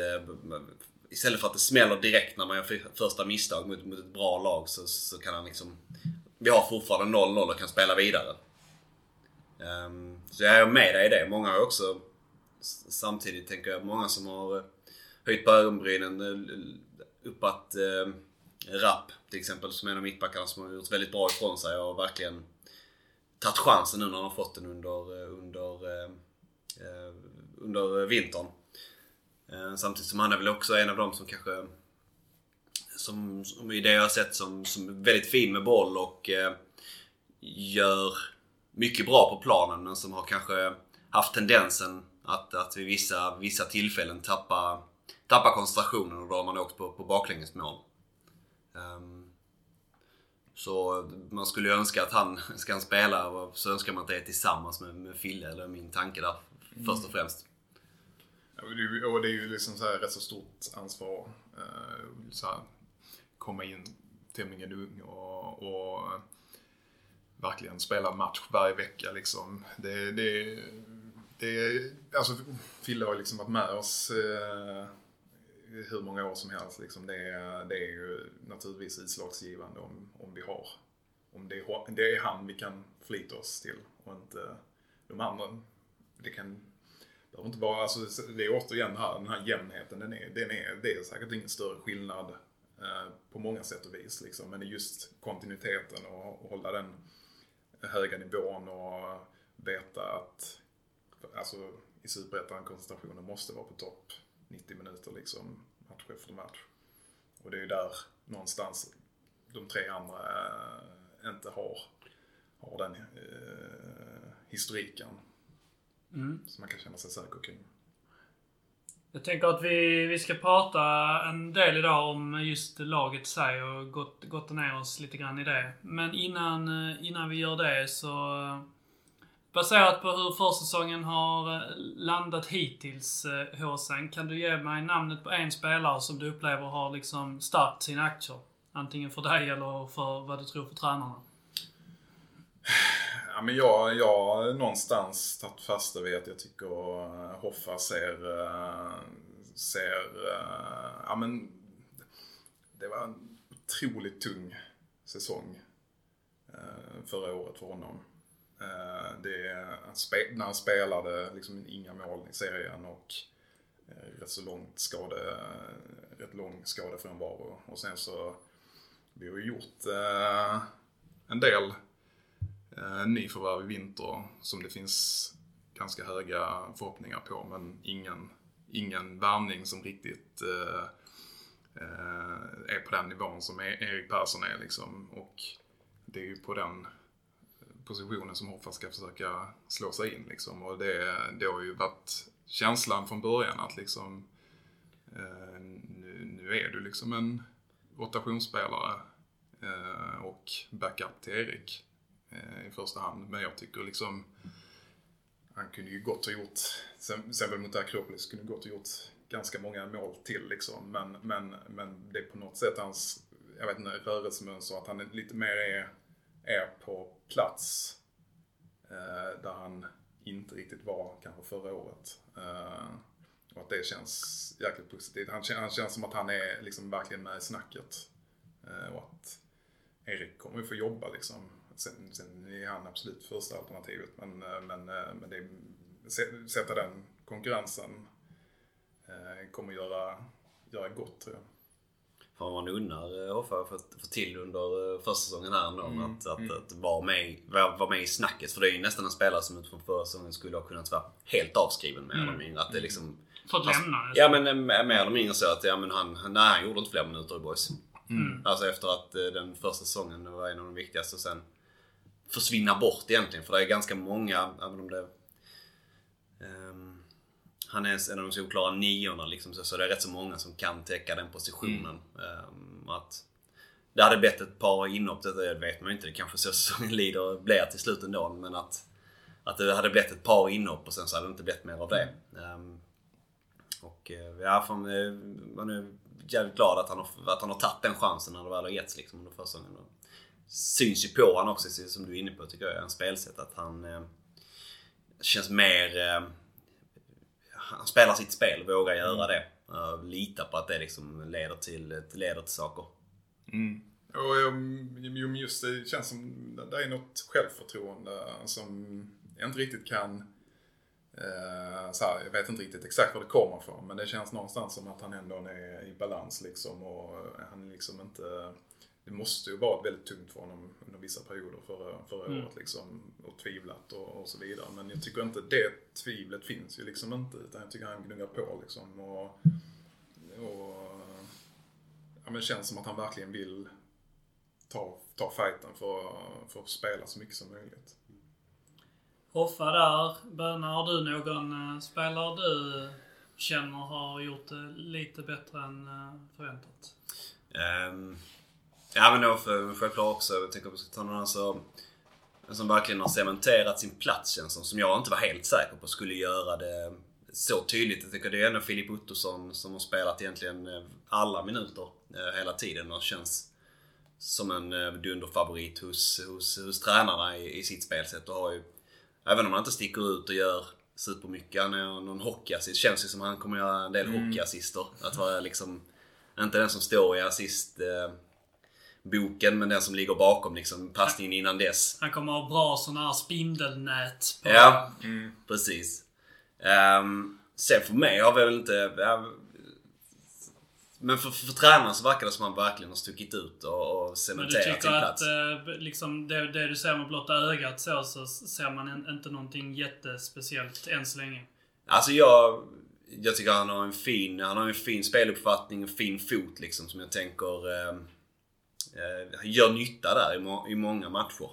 istället för att det smäller direkt när man gör för- första misstag mot, mot ett bra lag så, så kan han liksom vi har fortfarande 0-0 och kan spela vidare. Ehm, så jag är med dig i det. Många har också samtidigt tänker jag, många som har eh, höjt på ögonbrynen eh, uppat upp att eh, Rapp till exempel som är en av mittbackarna som har gjort väldigt bra ifrån sig och verkligen tagit chansen nu när han har fått den under, eh, under, eh, under vintern. Eh, samtidigt som han är väl också en av dem som kanske som, som i det jag har sett som, som är väldigt fin med boll och eh, gör mycket bra på planen men som har kanske haft tendensen att, att vid vissa, vissa tillfällen tappa, tappa koncentrationen och då har man åkt på, på baklängesmål. Um, så man skulle ju önska att han, ska han spela, så önskar man att det är tillsammans med, med Fille, eller min tanke där först och främst. Och det är ju liksom så här rätt så stort ansvar. Eh, så här, komma in tämligen ung och, och verkligen spela match varje vecka liksom. Det, det, det, alltså Fille har liksom varit med oss eh, hur många år som helst. Liksom. Det, det är ju naturligtvis utslagsgivande om, om vi har, om det är, det är han vi kan förlita oss till och inte de andra. Det kan behöver inte vara, alltså det är återigen här, den här jämnheten, den är, den är, det är säkert ingen större skillnad eh, på många sätt och vis liksom. Men det är just kontinuiteten och, och hålla den höga nivån och veta att alltså, i Superettan koncentrationen måste vara på topp 90 minuter liksom, match efter match. Och det är ju där någonstans de tre andra äh, inte har, har den äh, historiken. Mm. Som man kan känna sig säker kring. Jag tänker att vi, vi ska prata en del idag om just laget sig och gått, gått ner oss lite grann i det. Men innan, eh, innan vi gör det så... Baserat på hur försäsongen har eh, landat hittills, Håsen, eh, kan du ge mig namnet på en spelare som du upplever har liksom stärkt sina aktier? Antingen för dig eller för vad du tror för tränarna. Ja, men jag, jag har någonstans tagit fasta vid att jag tycker Hoffa ser, eh, ser, eh, ja men det var en otroligt tung säsong eh, förra året för honom. Det, när han spelade liksom inga mål i serien och rätt så långt skade, rätt lång skadefrånvaro. Och sen så, vi har ju gjort en del eh, nyförvärv i vinter som det finns ganska höga förhoppningar på men ingen, ingen värvning som riktigt eh, eh, är på den nivån som e- Erik Persson är liksom. Och det är ju på den positionen som Hoffa ska försöka slå sig in liksom. Och det, det har ju varit känslan från början att liksom eh, nu, nu, är du liksom en rotationsspelare eh, och backup till Erik eh, Eh, i första hand. Men jag tycker liksom han kunde ju gott ha gjort, sen, sen väl mot Akropolis, kunde gott ha gjort ganska många mål till liksom. Men, men, men det är på något sätt hans, jag vet inte, rörelsemönster att han är lite mer är, är på plats eh, där han inte riktigt var kanske förra året. Eh, och att det känns jäkligt positivt. Han, han känns som att han är liksom verkligen med i snacket. Eh, och att Erik kommer ju få jobba liksom. Sen, sen är han absolut första alternativet. Men, eh, men, eh, men det, sätta den konkurrensen eh, kommer göra, göra gott tror jag. Fan man unnar Hoffa för, för till under försäsongen här ändå. Mm. Att, att, mm. att vara, med, vara, vara med i snacket. För det är ju nästan en spelare som utifrån förra säsongen skulle ha kunnat vara helt avskriven mer mm. mindre. Att det liksom, Fått lämna? Ja men mer eller mindre så att ja, men han, nej, han gjorde inte fler minuter i boys. Mm. Alltså efter att den första säsongen var en av de viktigaste och sen försvinna bort egentligen. För det är ganska många, även om det... Um, han är en av de solklara niorna liksom, så, så det är rätt så många som kan täcka den positionen. Mm. Um, att det hade blivit ett par inhopp, det vet man ju inte. Det kanske så säsongen lider blir till slut ändå. Men att, att det hade blivit ett par inhopp och sen så hade det inte blivit mer av det. Um, och eh, ja, fan, eh, man är jävligt glad att han har, att han har tagit den chansen när det väl har getts liksom under försäsongen. Syns ju på han också, som du är inne på, tycker jag, en spelsätt. Att han eh, känns mer eh, han spelar sitt spel, vågar göra mm. det. Uh, lita på att det liksom leder till, leder till saker. Mm. Och just det känns som det är något självförtroende som jag inte riktigt kan eh, så här, jag vet inte riktigt exakt var det kommer ifrån men det känns någonstans som att han ändå är i balans liksom och han är liksom inte det måste ju varit väldigt tungt för honom under vissa perioder förra, förra Mm. året liksom. Och tvivlat och, och så vidare. Men jag tycker inte det tvivlet finns ju liksom inte. Utan jag tycker han gnuggar på liksom. Och, och ja, men det känns som att han verkligen vill ta, ta fighten för, för att spela så mycket som möjligt. Hoffa där. Böna, har du någon eh, spelare du känner har gjort det lite bättre än eh, förväntat? Ehm, ja men då för, självklart också, jag tänker på ta någon så, som verkligen har cementerat sin plats känns som, som jag inte var helt säker på skulle göra det så tydligt. Jag tycker det är ändå Filip Ottosson som har spelat egentligen eh, alla minuter eh, hela tiden och känns som en eh, dunderfavorit hos, hos, hos tränarna i, i sitt spelsätt och har ju, även om han inte sticker ut och gör supermycket, han är någon hockeyassist, känns ju som han kommer göra en del hockeyassister. Att vara liksom, inte den som står i assist boken men den som ligger bakom liksom passningen innan dess. Han kommer ha bra sådana här spindelnät. På, Ja, precis. Um, sen för mig har vi väl inte... ja, men för, för, för tränaren så verkar det som att han verkligen har stuckit ut och, och Men du cementerat sin tycker att plats. eh, liksom det, det du ser med blotta ögat så, så ser man en, inte någonting jättespeciellt än så länge. Alltså jag... Jag tycker han har en fin, han har en fin speluppfattning, en fin fot liksom som jag tänker eh, eh, gör nytta där i, må, i många matcher.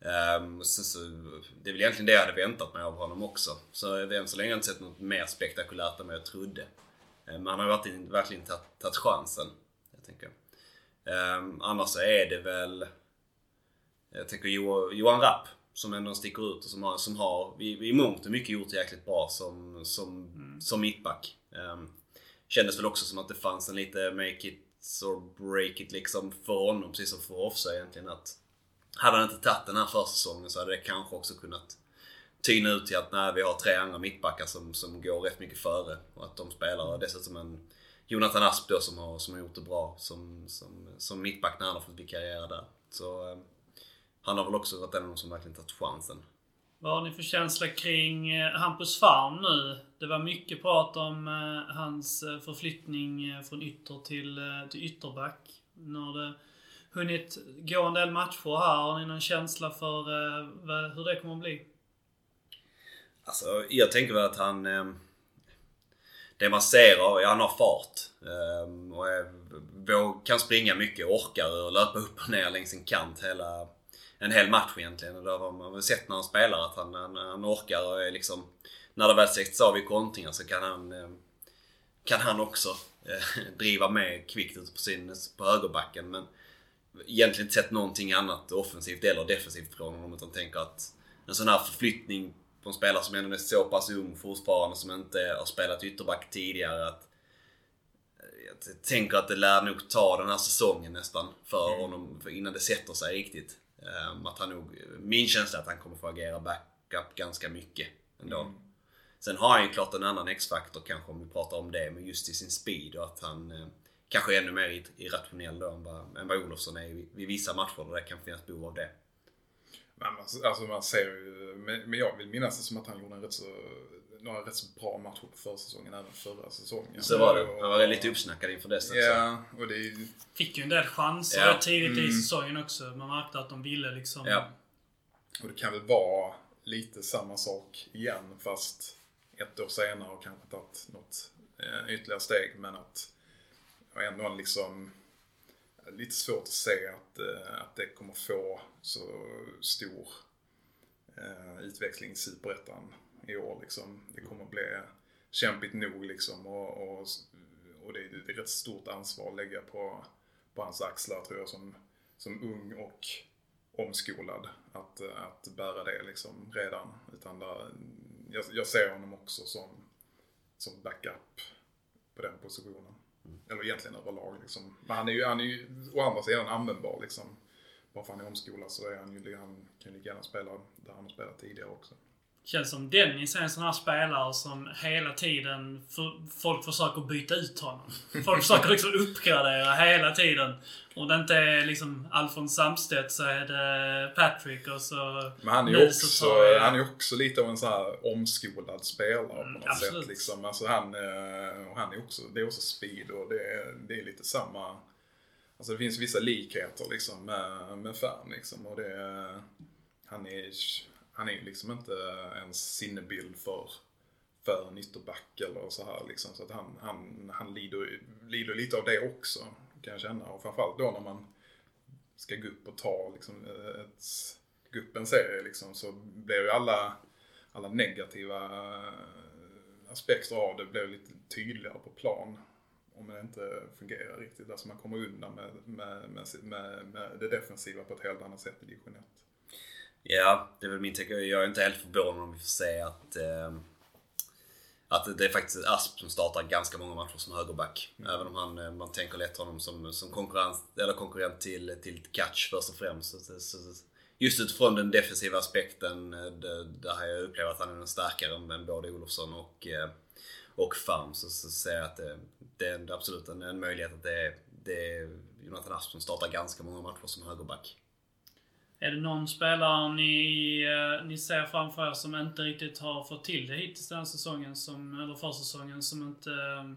Eh, så, så, det är väl egentligen det jag hade väntat mig av honom också. Så jag har än så länge inte sett något mer spektakulärt än vad jag trodde. Eh, men han har verkligen, verkligen tagit, tagit chansen. Jag tänker. Eh, annars så är det väl... Jag tänker Jo- Johan Rapp som ändå sticker ut och som har, som har i, i mångt och mycket gjort det jäkligt bra som, som, som mittback. Um, kändes väl också som att det fanns en lite make it or break it liksom för honom, precis som för Offsa egentligen. Att hade han inte tagit den här försäsongen så hade det kanske också kunnat tyna ut till att nej, vi har tre andra mittbackar som, som går rätt mycket före och att de spelar. Och dessutom en Jonathan Asp då som har, som har gjort det bra som, som, som mittback när han har fått vikariera där. Så eh, han har väl också varit en av de som verkligen tagit chansen. Vad har ni för känsla kring eh, Hampus Farm nu? Det var mycket prat om eh, hans eh, förflyttning från ytter till, till ytterback. Nu har det hunnit gå en del matcher här. Har ni någon känsla för hur det kommer att bli? Alltså, jag tänker väl att han... Ehm, det man ser av, ja, han har fart. Ehm, och är, kan springa mycket, orkar och löpa upp och ner längs en kant hela... En hel match egentligen. Och det har man väl sett när han spelar att han, han, han orkar och är liksom... När det väl sätts av i kontringar så kan han... Eh, kan han också eh, driva med kvickt ut på, sin, på högerbacken. Men egentligen inte sett någonting annat offensivt eller defensivt från honom. Utan tänker att en sån här förflyttning på en spelare som ändå är så pass ung fortfarande, som inte har spelat ytterback tidigare. Att, jag tänker att det lär nog ta den här säsongen nästan för honom för innan det sätter sig riktigt. Um, att han nog, min känsla är att han kommer få agera backup ganska mycket ändå. Sen har han ju klart en annan X-faktor kanske om vi pratar om det, men just i sin speed och att han eh, kanske är ännu mer ir- irrationell då än vad, än vad Olofsson är vid, vissa matcher där det kan finnas behov av det. Men alltså, alltså man ser ju, men jag vill minnas det som att han gjorde en rätt så, några rätt så bra matcher på försäsongen, även förra säsongen. Så var det. Han var lite uppsnackad inför dess också. Ja, och det är Fick ju en del chanser rätt tidigt i Mm. säsongen också. Man märkte att de ville liksom... Ja. och det kan väl vara lite samma sak igen fast ett år senare och kanske tagit något eh, ytterligare steg men att och ändå liksom lite svårt att se att, eh, att det kommer få så stor eh, utväxling i Superettan i år liksom. Det kommer bli kämpigt nog liksom och, och, och det, är, det är ett stort ansvar att lägga på, på hans axlar tror jag som, som ung och omskolad att, att bära det liksom redan. Utan där, jag, jag ser honom också som, som backup på den positionen. Eller egentligen överlag liksom. Men han är ju, han är ju å andra sidan användbar liksom. Bara för att han är omskolad så är han ju, han kan ju lika gärna spela där han har spelat tidigare också. Känns som Dennis är en sån här spelare som hela tiden för, folk försöker byta ut honom. Folk försöker liksom uppgradera hela tiden. Om det inte är liksom Alfons Samstedt så är det Patrick och så... Men han är ju så också, jag- han är också lite av en sån här omskolad spelare på något absolut. sätt. Liksom. Alltså han, eh, och han är också, det är också speed och det är, det är lite samma, Alltså det finns vissa likheter liksom med, med Färm liksom. Och det, han är han är liksom inte ens sinnebild för, för en ytterback eller så här liksom. Så att han, han, han lider, lider lite av det också kan jag känna. Och framförallt då när man ska gå upp och ta liksom, eh, ett, gå upp en serie liksom, så blir ju alla, alla negativa eh, aspekter av det blir lite tydligare på plan om det inte fungerar riktigt. Alltså man kommer undan med, med, med, med, det defensiva på ett helt annat sätt i division 1. Ja, det är väl min take. Jag är inte helt förvånad om vi får se att eh, att det är faktiskt Asp som startar ganska många matcher som högerback. Mm. Även om han, eh, man tänker lätt honom som, som konkurrens, eller konkurrent till, till Catch först och främst. Så, så, just utifrån den defensiva aspekten, eh, där jag upplever att han är en starkare än både Olofsson och, eh, och Farm, så, så ser jag att det, det är absolut en, en möjlighet att det är, det är Jonathan Asp som startar ganska många matcher som högerback. Är det någon spelare ni, eh, ni ser framför er som inte riktigt har fått till det hittills den här säsongen, som, eller försäsongen, som inte ehm,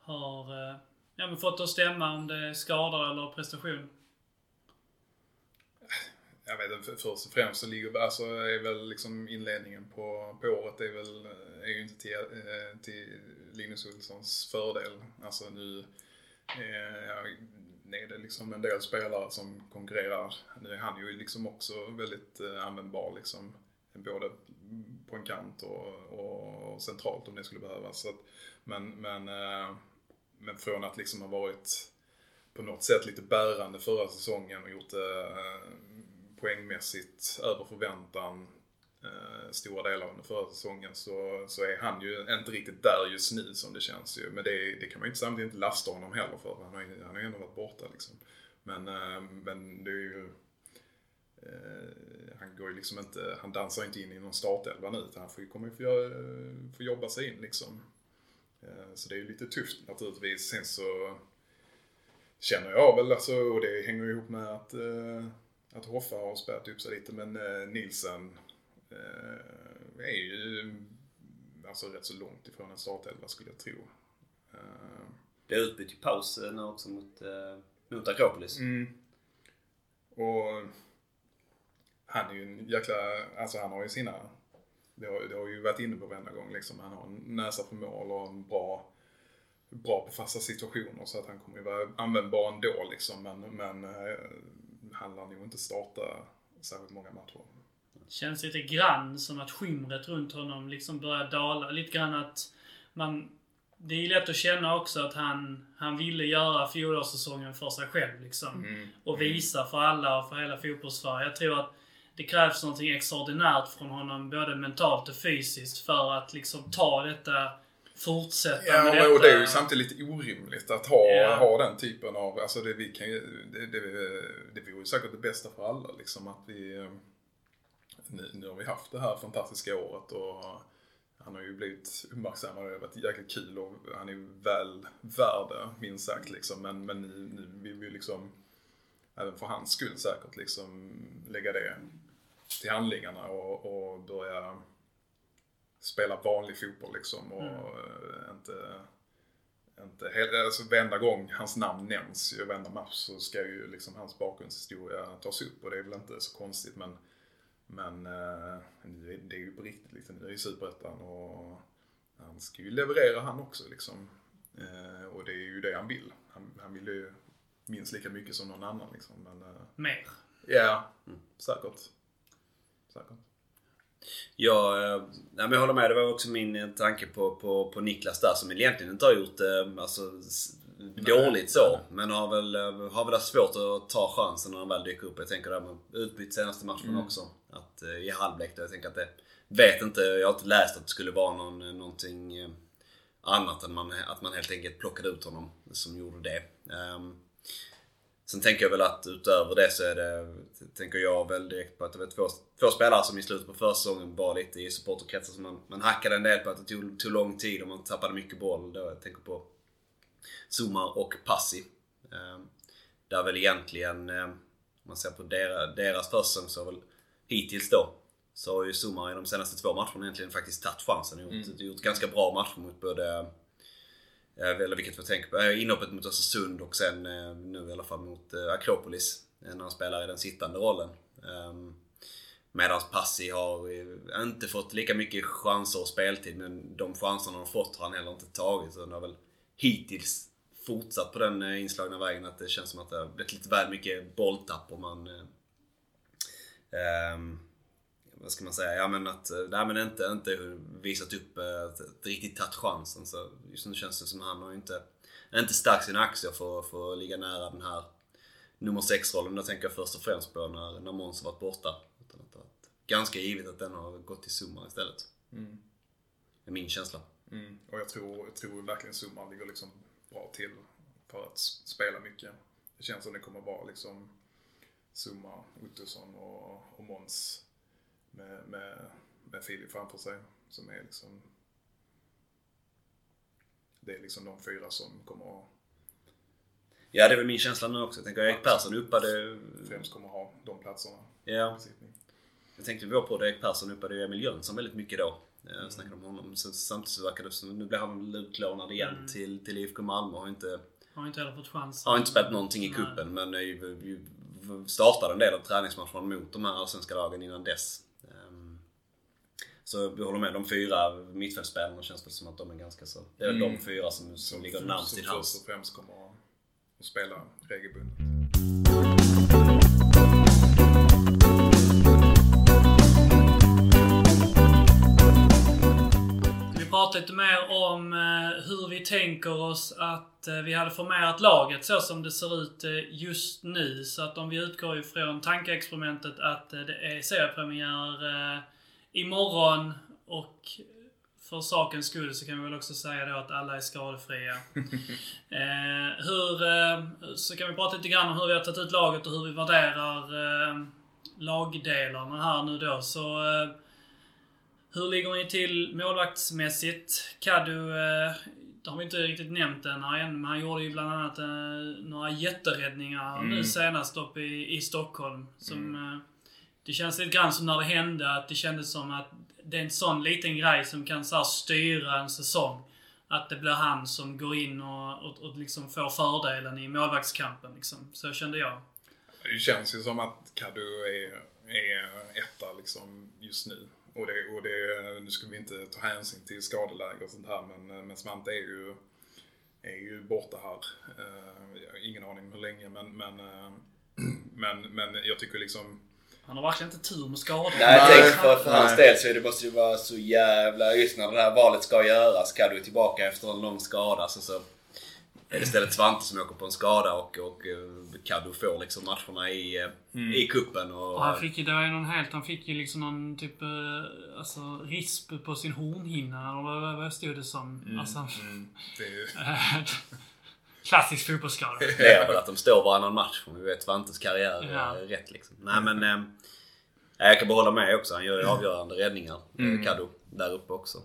har eh, ja, men fått att stämma om det är skador eller prestation? Jag vet inte, först och främst så ligger, alltså är väl liksom inledningen på, på året är väl, eh, är ju inte till, till Linus Olssons fördel. Alltså nu, eh, är det liksom en del spelare som konkurrerar. Nu är han ju liksom också väldigt eh, användbar liksom. Både på en kant och, och centralt om det skulle behövas. Så att, men, men, eh, men från att liksom ha varit på något sätt lite bärande förra säsongen och gjort det poängmässigt över förväntan Eh, stora delar under förra säsongen så, så är han ju inte riktigt där just nu som det känns ju. Men det, det kan man ju inte samtidigt inte lasta honom heller för. Han har ju han har ändå varit borta liksom. Men, eh, men det är ju... Eh, han går ju liksom inte, han dansar inte in i någon startelva nu utan han får ju, kommer ju få, få jobba sig in liksom. Eh, så det är ju lite tufft naturligtvis. Sen så känner jag väl alltså, och det hänger ju ihop med att, eh, att Hoffa har spärrat upp sig lite men eh, Nilsen Eh, är ju alltså rätt så långt ifrån en startelva skulle jag tro. Eh, det är utbytt i paus eh, också mot, mot Akropolis. Mm. Och han är ju en jäkla, alltså han har ju sina, det har, det har ju varit inne på varenda gång liksom. Han har en näsa för mål och en bra, bra på fasta situationer så att han kommer ju vara användbar ändå liksom. Men, men han lär nog inte starta särskilt många matcher. Känns lite grann som att skimret runt honom liksom börjar dala. Lite grann att man... Det är ju lätt att känna också att han, han ville göra fjolårssäsongen för sig själv liksom. Mm. Och visa för alla och för hela fotbollssverige. Jag tror att det krävs någonting extraordinärt från honom, både mentalt och fysiskt, för att liksom ta detta fortsätta ja, med detta. och det är ju samtidigt lite orimligt att ha, yeah. ha den typen av, alltså det, vi kan det, det, det vore ju säkert det bästa för alla liksom att vi nu, nu har vi haft det här fantastiska året och han har ju blivit uppmärksammad och det har varit jäkligt kul och han är ju väl värd det, minst sagt liksom. Men, men nu, nu vill vi liksom, även för hans skull säkert, liksom lägga det till handlingarna och, och börja spela vanlig fotboll liksom och mm. inte inte, alltså varenda gång hans namn nämns i varenda match så ska ju liksom hans bakgrundshistoria tas upp och det är väl inte så konstigt men men eh, det är ju på riktigt liksom. Nu är ju Superettan och han ska ju leverera han också liksom. Eh, och det är ju det han vill. Han, han vill ju minst lika mycket som någon annan liksom. Men, eh, Mer? Ja, mm. säkert. Säkert. Ja, eh, jag håller med. Det var också min tanke på, på, på Niklas där som egentligen inte har gjort det alltså, dåligt så. Men har väl, har väl haft svårt att ta chansen när han väl dyker upp. Jag tänker det med utbytt senaste matchen mm. också. Eh, I halvlek då. Jag tänker att det... Vet inte, jag har inte läst att det skulle vara någon, eh, någonting eh, annat än man, att man helt enkelt plockade ut honom som gjorde det. Um, sen tänker jag väl att utöver det så är det, tänker jag väl direkt på att det var två, två spelare som i slutet på försäsongen var lite i supporterkretsar som man, man hackade en del på att det tog, tog lång tid och man tappade mycket boll. Då jag tänker på Zumar och Passi. Um, där väl egentligen, um, om man ser på deras, deras försäsong så har väl hittills då så har ju Zuma i de senaste två matcherna egentligen faktiskt tagit chansen och gjort, mm. gjort ganska bra matcher mot både Eh, Eller vilket vi tänker på. Eh, Inhoppet mot Östersund och sen eh, nu i alla fall mot Akropolis. När han spelar i den sittande rollen. Ehm, Medan Passi har inte fått lika mycket chanser och speltid men de chanserna han har fått har han heller inte tagit. Så han har väl hittills fortsatt på den inslagna vägen att det känns som att det har blivit lite väl mycket bolltapp och man... eh, vad ska man säga? Ja men att, eh, nej men inte, inte visat upp eh, riktigt tagit chansen. Så just nu känns det som att han har inte, inte stärkt sina aktier för, för att ligga nära den här nummer 6-rollen. Då tänker jag först och främst på när, när Måns varit borta. Utan att, att, ganska givet att den har gått till Summa istället. Mm. Det är min känsla. Mm. Och jag tror, jag tror verkligen summan ligger liksom bra till för att spela mycket. Det känns som det kommer vara liksom Summa, Ottosson och, och Måns med, med, med Filip framför sig. Som är liksom det är liksom de fyra som kommer att Ja det är väl min känsla nu också. Jag tänker Erik Persson uppade... främst kommer att ha de platserna Ja, jag tänkte vi var på det. Erik Persson uppade ju Emil Jönsson väldigt mycket då. Jag snackade om honom. Så, samtidigt så verkar det som nu blir han väl utlånad igen till, till IFK Malmö. Har inte, Har inte heller fått chans. har inte spelat någonting i Nej. kuppen men är ju, ju, startade en del av träningsmatcherna mot de här allsvenska lagen innan dess. Ehm, Så vi håller med. De fyra mittfältsspelarna känns väl som att de är ganska så... Det är Mm. de fyra som, som ligger som, närmst som till först hands. och främst kommer att spela regelbundet. Vi pratar lite mer om eh, hur vi tänker oss att eh, vi hade formerat laget så som det ser ut eh, just nu. Så att om vi utgår ifrån tankeexperimentet att det är seriepremiär imorgon och för sakens skull så kan vi väl också säga då att alla är skadefria. eh, hur, eh, så kan vi prata lite grann om hur vi har tagit ut laget och hur vi värderar eh, lagdelarna här nu då. Så hur ligger ni till målvaktsmässigt? Kadu, eh, det har vi inte riktigt nämnt än här än, men han gjorde ju bland annat eh, några jätteräddningar Mm. nu senast uppe i, i Stockholm. Som, eh, det känns lite grann som när det hände, att det kändes som att det är en sån liten grej som kan så här, styra en säsong. Att det blir han som går in och, och, och liksom får fördelen i målvaktskampen. Liksom. Så kände jag. Det känns ju som att Kadu är, är etta liksom just nu. Och, det, och det, nu ska vi inte ta hänsyn till skadeläge och sånt här men, men Svante är ju, är ju borta här. Eh, jag har ingen aning om hur länge men, men, eh, men, men jag tycker liksom Han har verkligen inte tur med skador. Nej, tänker för, för hans del så är det måste ju vara så jävla... Just när det här valet ska göras, Kaddo är tillbaka efter en lång skada. Så, så är det istället Svante som åker på en skada och, och eh, Kaddo får liksom matcherna i, eh, i kuppen. Och, Och han fick ju, det var ju någon helt, han fick ju liksom någon typ, eh, alltså risp på sin hornhinna eller vad, vad stod det som? Alltså, mm, det är ju, klassisk fotbollsskada. Det är väl att de står varannan match om vi vet Svantes karriär Ja. är rätt liksom. Nej men... Eh, jag kan bara hålla med också. Han gör ju avgörande räddningar, Mm. mm. Kaddo, där uppe också.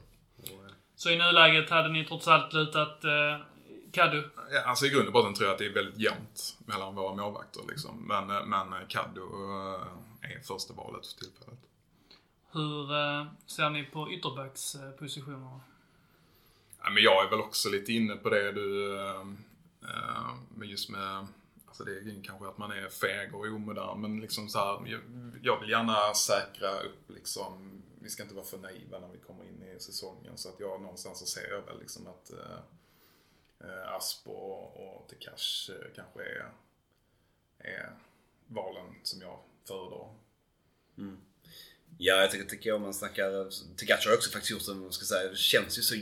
Eh, Så i nuläget hade ni trots allt lutat eh, Kadu. ja, alltså i grund och botten tror jag att det är väldigt jämnt mellan våra målvakter liksom. Men, eh, men Kadu eh, är första valet för tillfället. Hur eh, ser ni på ytterbackspositionerna? Ja, men jag är väl också lite inne på det du... eh, eh, Men just med... Alltså det är kanske att man är feg och omodern men liksom så här, jag, vill gärna säkra upp liksom... Vi ska inte vara för naiva när vi kommer in i säsongen så att jag någonstans så ser jag väl liksom att eh, eh, Asp och, och Tekash eh, kanske är, är valen som jag föredrar. Ja, jag tycker, tycker om man snackar... Tegacho har också faktiskt gjort en, vad ska jag säga, känns ju så...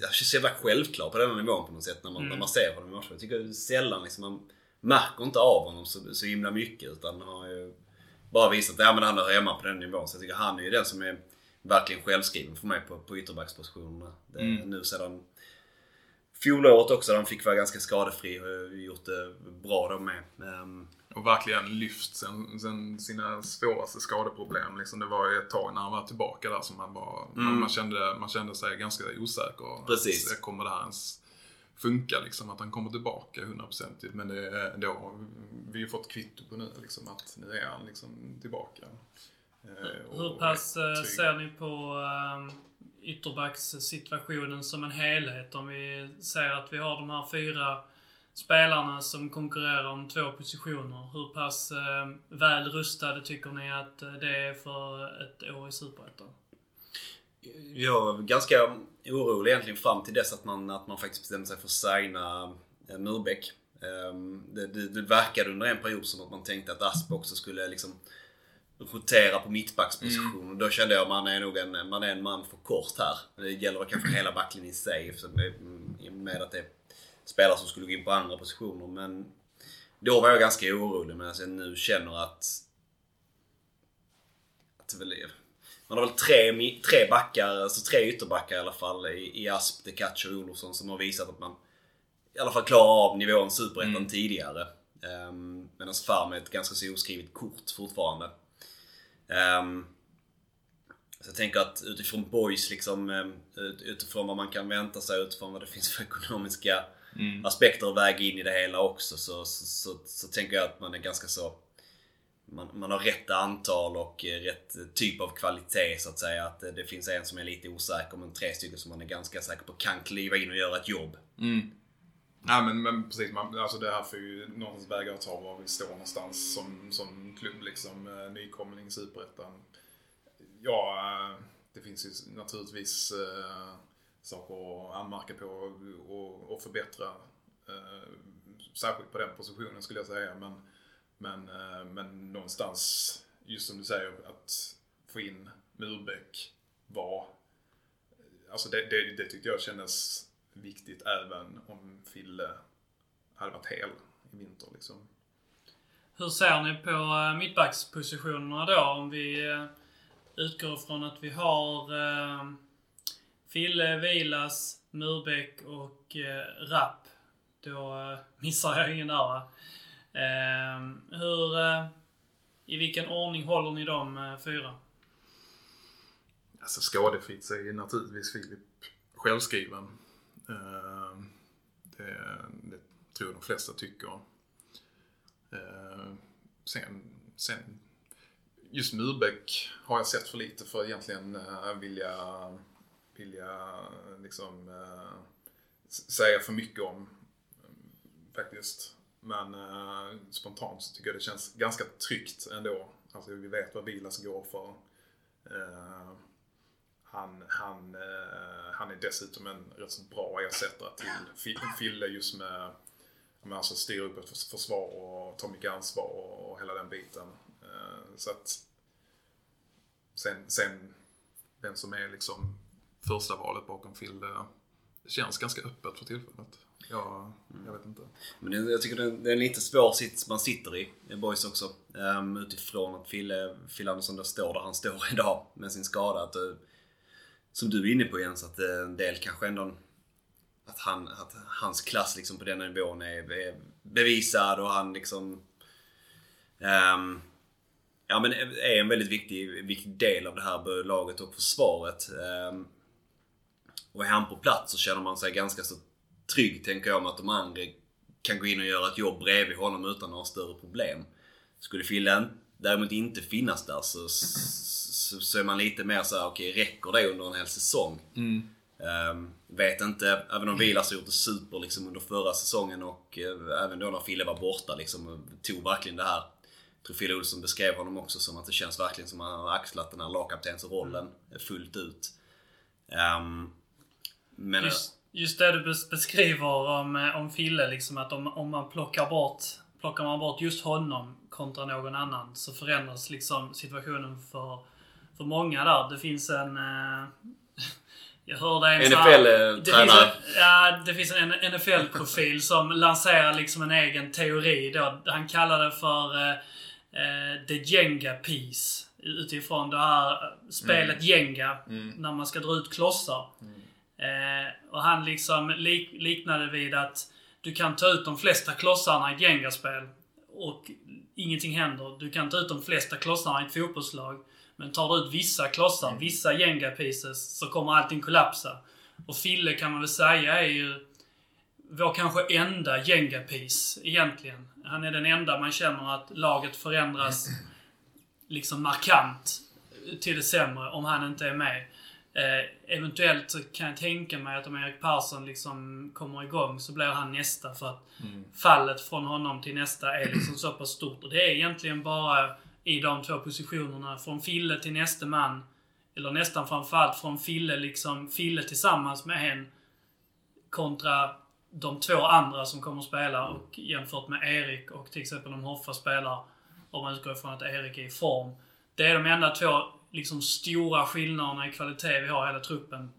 Det känns så jävla självklart på den nivån på något sätt när man, när man ser honom i matcher. Jag tycker sällan liksom, man märker inte av honom så, så himla mycket utan har ju bara visat att ja, men han hör hemma på den nivån. Så jag tycker han är ju den som är verkligen självskriven för mig på, på ytterbackspositionerna. Det, Nu sedan fjolåret också, han fick vara ganska skadefri och gjort det bra då med. Ehm, Och verkligen lyft sen, sen sina svåraste skadeproblem. Liksom det var ju ett tag när han var tillbaka där som man var, man, man, kände, man kände sig ganska osäker. Precis. Att, kommer det här ens funka liksom? Att han kommer tillbaka 100% Men det, då, vi har ju fått kvitto på nu liksom att nu är han liksom tillbaka. Eh, Hur pass eh, trygg. ser ni på... Eh, ytterbackssituationen som en helhet. Om vi säger att vi har de här fyra spelarna som konkurrerar om två positioner. Hur pass eh, väl rustade tycker ni att eh, det är för ett år i Superettan? Jag var ganska orolig egentligen fram till dess att man, att man faktiskt bestämde sig för att signa eh, Murbeck. Ehm, det, det, det verkade under en period som att man tänkte att Asp också skulle liksom rotera på mittbacksposition. Mm. Då kände jag att man är nog en man, är en man för kort här. Det gäller kanske hela backlinjen i sig med att det är spelare som skulle gå in på andra positioner. Men då var jag ganska orolig medan jag nu känner att... att väl man har väl tre, tre backar, alltså tre ytterbackar i alla fall i, i Asp, Decacho och Olofsson som har visat att man i alla fall klarar av nivån Superettan mm. tidigare. Um, Medan Farm är ett ganska så oskrivet kort fortfarande. Um, så jag tänker att utifrån boys liksom, um, utifrån vad man kan vänta sig, utifrån vad det finns för ekonomiska mm. aspekter att väga in i det hela också, så, så, så, så, tänker jag att man är ganska så... Man, man har rätt antal och eh, rätt typ av kvalitet så att säga. Att det, det finns en som är lite osäker men tre stycken som man är ganska säker på kan kliva in och göra ett jobb. Mm. Nej men, men precis, man, alltså det här får ju någonstans väga att ta var vi står någonstans som, som klubb liksom. Eh, nykomling Superettan. Ja, eh, det finns ju naturligtvis äh, saker att anmärka på och, och förbättra. Äh, särskilt på den positionen skulle jag säga. Men, men, äh, men någonstans, just som du säger, att få in Murbeck var... Alltså det, det, det tyckte jag kändes viktigt även om Fille hade varit hel i vinter. Liksom. Hur ser ni på eh, mittbackspositionerna då? Om vi eh, utgår från att vi har eh, Fille, Vilas, Murbeck och eh, Rapp. Då eh, missar jag ingen där va? Eh, hur, eh, I vilken ordning håller ni de eh, fyra? Alltså skadefritt så är naturligtvis Filip självskriven. Ehm, det, det tror jag de flesta tycker. Ehm, sen, sen just Murbeck har jag sett för lite för att egentligen eh, vilja, vilja liksom eh, säga för mycket om faktiskt. Men uh, spontant så tycker jag det känns ganska tryggt ändå. Alltså vi vet vad Vilas går för. Uh, han, han, eh, han är dessutom en rätt så bra ersättare till Fille just med, med alltså styra upp ett försvar och ta mycket ansvar och hela den biten. Eh, så att sen, sen vem som är liksom första valet bakom Phil, det, det känns ganska öppet för tillfället. Ja, jag vet inte. Men jag tycker det är en lite svår sits man sitter i, i boys också. Um, utifrån att Fille, Fille Andersson då står där han står idag med sin skada. Att, uh, som du är inne på Jens, att eh, en del kanske ändå att, han, att hans klass liksom på den nivån är, är bevisad och han liksom um, Ja men är en väldigt viktig, viktig del av det här laget och försvaret. Um, och är han på plats så känner man sig ganska så trygg tänker jag med att de andra kan gå in och göra ett jobb bredvid honom utan några större problem. Skulle Fille däremot inte finnas där så så, så är man lite mer så här: okej okay, räcker det under en hel säsong? Mm. Um, vet inte, även om Vilas har gjort det super liksom under förra säsongen och uh, även då när Fille var borta liksom, tog verkligen det här. Jag tror Fille Olsson beskrev honom också som att det känns verkligen som att han har axlat den här lagkaptensrollen fullt ut. Um, men, just, just det du beskriver om, eh, om Fille, liksom att om, om man plockar bort, plockar man bort just honom kontra någon annan så förändras liksom situationen för för många där. Det finns en... Eh, jag hörde en NFL-tränare? Eh, ja, det finns en NFL-profil som lanserar liksom en egen teori då. Han kallar det för eh, eh, The Jenga Piece. Utifrån det här spelet mm. Jenga. Mm. När man ska dra ut klossar. Mm. Eh, och han liksom lik, liknade vid att du kan ta ut de flesta klossarna i ett Jenga-spel och ingenting händer. Du kan ta ut de flesta klossarna i ett fotbollslag men tar du ut vissa klossar, mm. vissa jenga pieces, så kommer allting kollapsa. Och Fille kan man väl säga är ju vår kanske enda jenga piece egentligen. Han är den enda man känner att laget förändras liksom markant till det sämre om han inte är med. Eh, eventuellt kan jag tänka mig att om Erik Persson liksom kommer igång så blir han nästa för att fallet från honom till nästa är liksom så pass stort. Och det är egentligen bara i de två positionerna, från Fille till nästa man. Eller nästan framförallt från Fille, liksom, Fille tillsammans med en kontra de två andra som kommer att spela och jämfört med Erik och till exempel om Hoffa spelar, om man utgår ifrån att Erik är i form. Det är de enda två liksom stora skillnaderna i kvalitet vi har i hela truppen.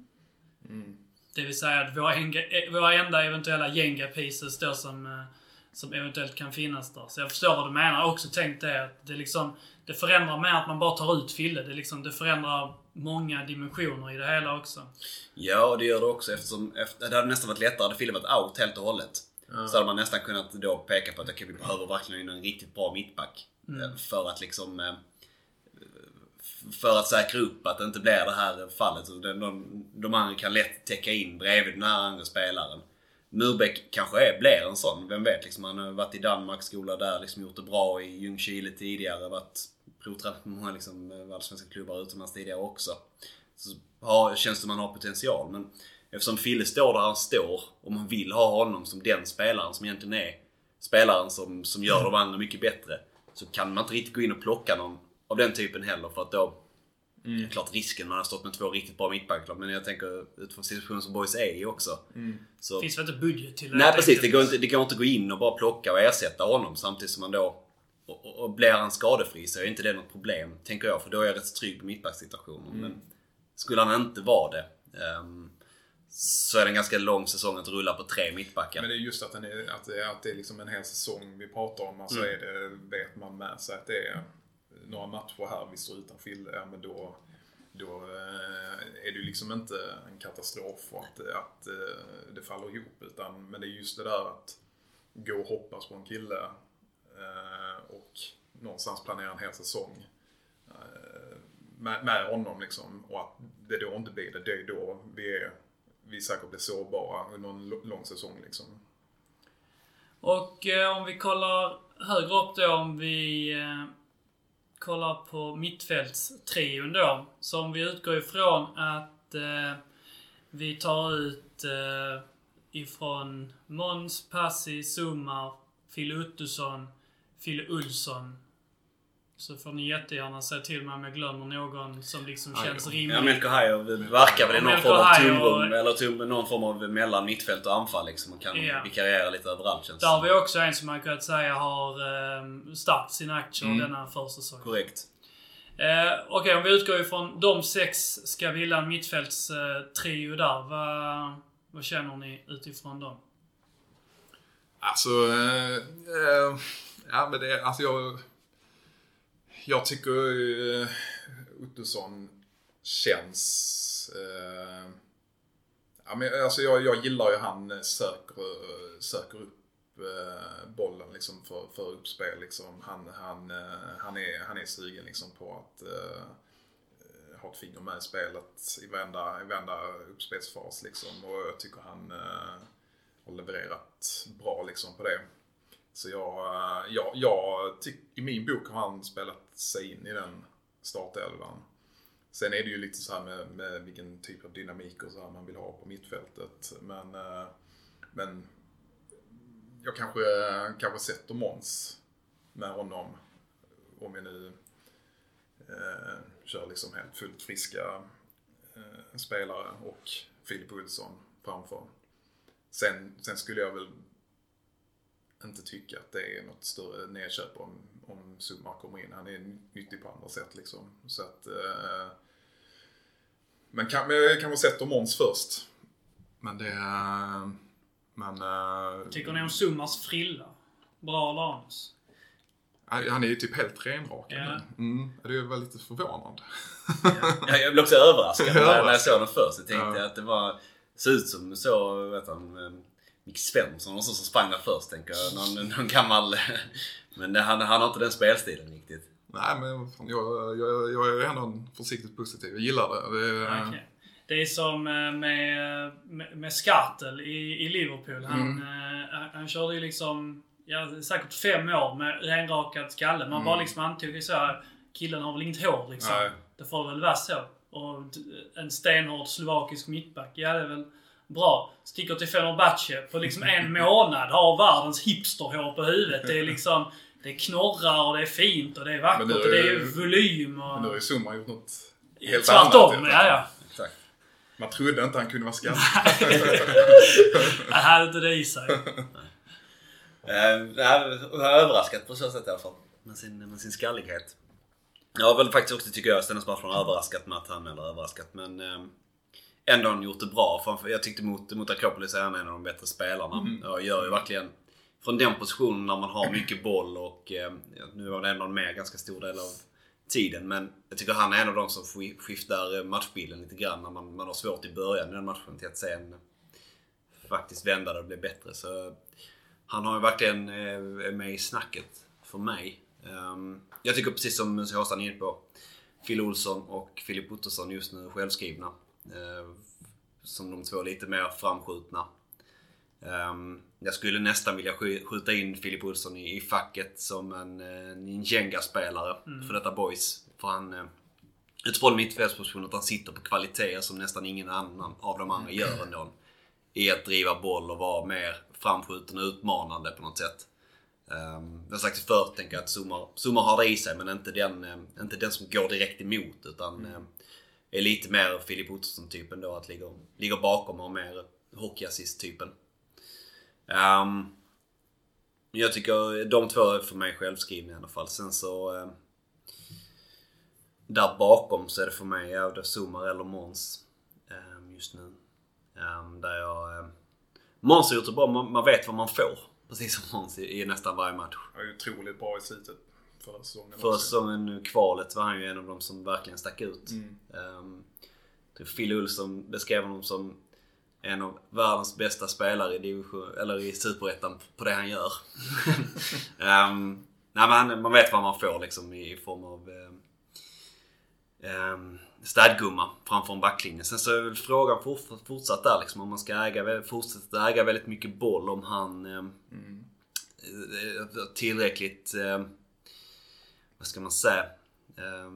Det vill säga att våra, enga, eh, våra enda eventuella jenga pieces då som, eh, som eventuellt kan finnas där. Så jag förstår vad du menar. Jag har också tänkt det att det liksom, det förändrar mer att man bara tar ut Fille. Det, liksom, det förändrar många dimensioner i det hela också. Ja, och det gör det också eftersom efter, det hade nästan varit lättare hade Fille varit out helt och hållet. Så hade man nästan kunnat då peka på att okay, vi behöver verkligen en riktigt bra mittback. Eh, För att liksom... För att säkra upp att det inte blir det här fallet. Så De, de, de andra kan lätt täcka in bredvid den här andra spelaren. Murbeck kanske är, blir en sån. Vem vet? Liksom, han har varit i Danmark, skola där, liksom gjort det bra i Ljungskile tidigare. Varit provtränat på många liksom, allsvenska klubbar utomlands tidigare också. Så har, känns det man har potential. Men eftersom Fille står där han står och man vill ha honom som den spelaren som egentligen är spelaren som, som gör de andra mycket bättre. Så kan man inte riktigt gå in och plocka någon av den typen heller för att då är klart risken man har stått med två riktigt bra mittbackar men jag tänker utifrån situationen som Boys är i också. Så, Finns väl inte budget till det? nej precis, det går, inte, det går inte att gå in och bara plocka och ersätta honom samtidigt som man då och, och, och blir han skadefri så är inte det något problem, tänker jag. För då är jag rätt trygg på mittbackssituationen. Men skulle han inte vara det ehm, så är det en ganska lång säsong att rulla på tre mittbackar. Men det är just att, den är, att, det, är- att det är liksom en hel säsong vi pratar om. Alltså är det, vet man med sig att det är några matcher här vi står utan Fille, ja men då, då eh, är det ju liksom inte en katastrof och att, att eh, det faller ihop. Utan, men det är just det där att gå och hoppas på en kille eh, och någonstans planera en hel säsong eh, med, med honom liksom. Och att det då inte blir det, det är då vi är vi säkert blir sårbara under en lång säsong liksom. Och eh, om vi kollar högre upp då, om vi eh, kollar på mittfältstrion då. Så om vi utgår ifrån att eh, vi tar ut eh, ifrån Måns, Passi, Sumar, Fille Ottosson, Fille Olsson. Så får ni jättegärna säga till mig om jag glömmer någon som liksom känns rimlig. Ja, Melker Hajer verkar väl i någon form av tomrum, och- eller tom, någon form av mellan mittfält och anfall liksom. Och kan Ja. vikariera lite överallt känns Där har vi också en som man kan säga har eh, startat sina aktier Mm. denna försäsong. Korrekt. Eh, Okej, om vi utgår ifrån de sex ska vilja en mittfältstrio där. Vad, vad känner ni utifrån dem? Alltså, eh, eh, ja men det, alltså jag, jag tycker uh, Ottosson känns, Uh, ja men alltså jag, jag gillar ju han eh, söker, söker upp eh, bollen liksom för, för uppspel liksom. Han, han, eh, han, är, han är sugen liksom på att uh, ha ett finger med i spelet i varenda, i varenda uppspelsfas liksom. Och jag tycker han uh, har levererat bra liksom på det. Så jag, eh, jag, jag i min bok har han spelat sig in i den startelvan. Sen är det ju lite så här med, med vilken typ av dynamik och så här man vill ha på mittfältet. Men, eh, men jag kanske, kanske sätter Måns med honom. Om vi nu eh, kör liksom helt fullt friska eh, spelare och Filip Olsson framför. Sen, sen skulle jag väl inte tycka att det är något större nedköp om, om Sumar kommer in. Han är nyttig på andra sätt liksom. Så att... Eh, men kan, jag kanske sätter Måns först. Men det... eh, Men... eh, Tycker ni om Summars frilla? Bra eller anus? han är ju typ helt renrakad Ja. nu. Mm, det var lite förvånande. Ja, jag blev också överraskad när, jag såg den först. Jag tänkte Ja. att det var... Såg ut som så, vet han, Micke Svensson och så som sprang där först tänker jag. Någon, någon gammal... Men det, han, han har inte den spelstilen riktigt. Nej men fan, jag, jag, jag är ändå försiktigt positiv. Jag gillar det. det Okej. Det är som eh, med, med, med Skartel i, i Liverpool. Han, Mm. eh, han- han körde ju liksom, ja, säkert fem år med renrakad skalle. Man bara liksom antog ju så här, killen har väl inget hår liksom. Mm. Nej. Det får väl vara så. och en stenhård slovakisk mittback. Ja, det är väl bra. Sticker till Fenerbahce på liksom en månad, har världens hipsterhår på huvudet. Det är liksom... Det knorrar och det är fint och det är vackert Men nu och är det är ju- volym och... Men nu har ju Zuma gjort något helt Tvärtom, annat. ja ja. Exakt. Man trodde inte han kunde vara skallig. Han hade inte det i sig. Eh, jag har överraskat på så sätt i alla fall. Med sin, med sin skallighet. Jag har väl faktiskt också, tycker jag, Stennes matchen överraskat med att han, eller överraskat, men eh, ändå han gjort det bra. Framför, jag tyckte mot, mot Akropolis är han en av de bättre spelarna. Jag gör ju verkligen, från den positionen när man har mycket boll och eh, nu var det ändå med ganska stor del av tiden. Men jag tycker han är en av de som sk- skiftar eh, matchbilden lite grann när man, man har svårt i början i den matchen till att sen faktiskt vända det och bli bättre. Så han har ju verkligen eh, med i snacket för mig. Ehm, jag tycker precis som Håsan är inne på. Phil Olsson och Filip Ottosson just nu självskrivna. Eh, som de två lite mer framskjutna. Ehm, jag skulle nästan vilja sk- skjuta in Filip Olsson i, i facket som en, eh, en Jenga-spelare för detta boys. För han, eh, utifrån mittfältspositionen, att han sitter på kvaliteter som nästan ingen annan av de andra gör ändå. I att driva boll och vara mer framskjuten och utmanande på något sätt. Um, jag har sagt det förut, tänker jag att Zuma, har det i sig men inte den, inte den som går direkt emot utan eh, är lite mer Filip Ottosson-typen då, att ligger, ligger bakom och mer hockeyassist-typen. Um, ehm, jag tycker de två är för mig självskrivna i alla fall. Sen så... Eh, där bakom så är det för mig ja, det eller Måns eh, just nu. Um, där jag... Eh, Måns har gjort det bra, man, man vet vad man får. Precis som Måns i, i nästan varje match. Han är otroligt bra i slutet förra säsongen Förra säsongen, nu, kvalet, var han ju en av de som verkligen stack ut. Mm. Um, Phil Olsson beskrev honom som en av världens bästa spelare i, division, eller i Superettan på det han gör. um, nej, men han- man vet vad man får liksom i, form av um, um, städgumma framför en backlinje. Sen så är väl frågan fort, fortsatt där liksom om man ska äga, fortsätta äga väldigt mycket boll om han um, Mm. eh, tillräckligt, eh, vad ska man säga, eh,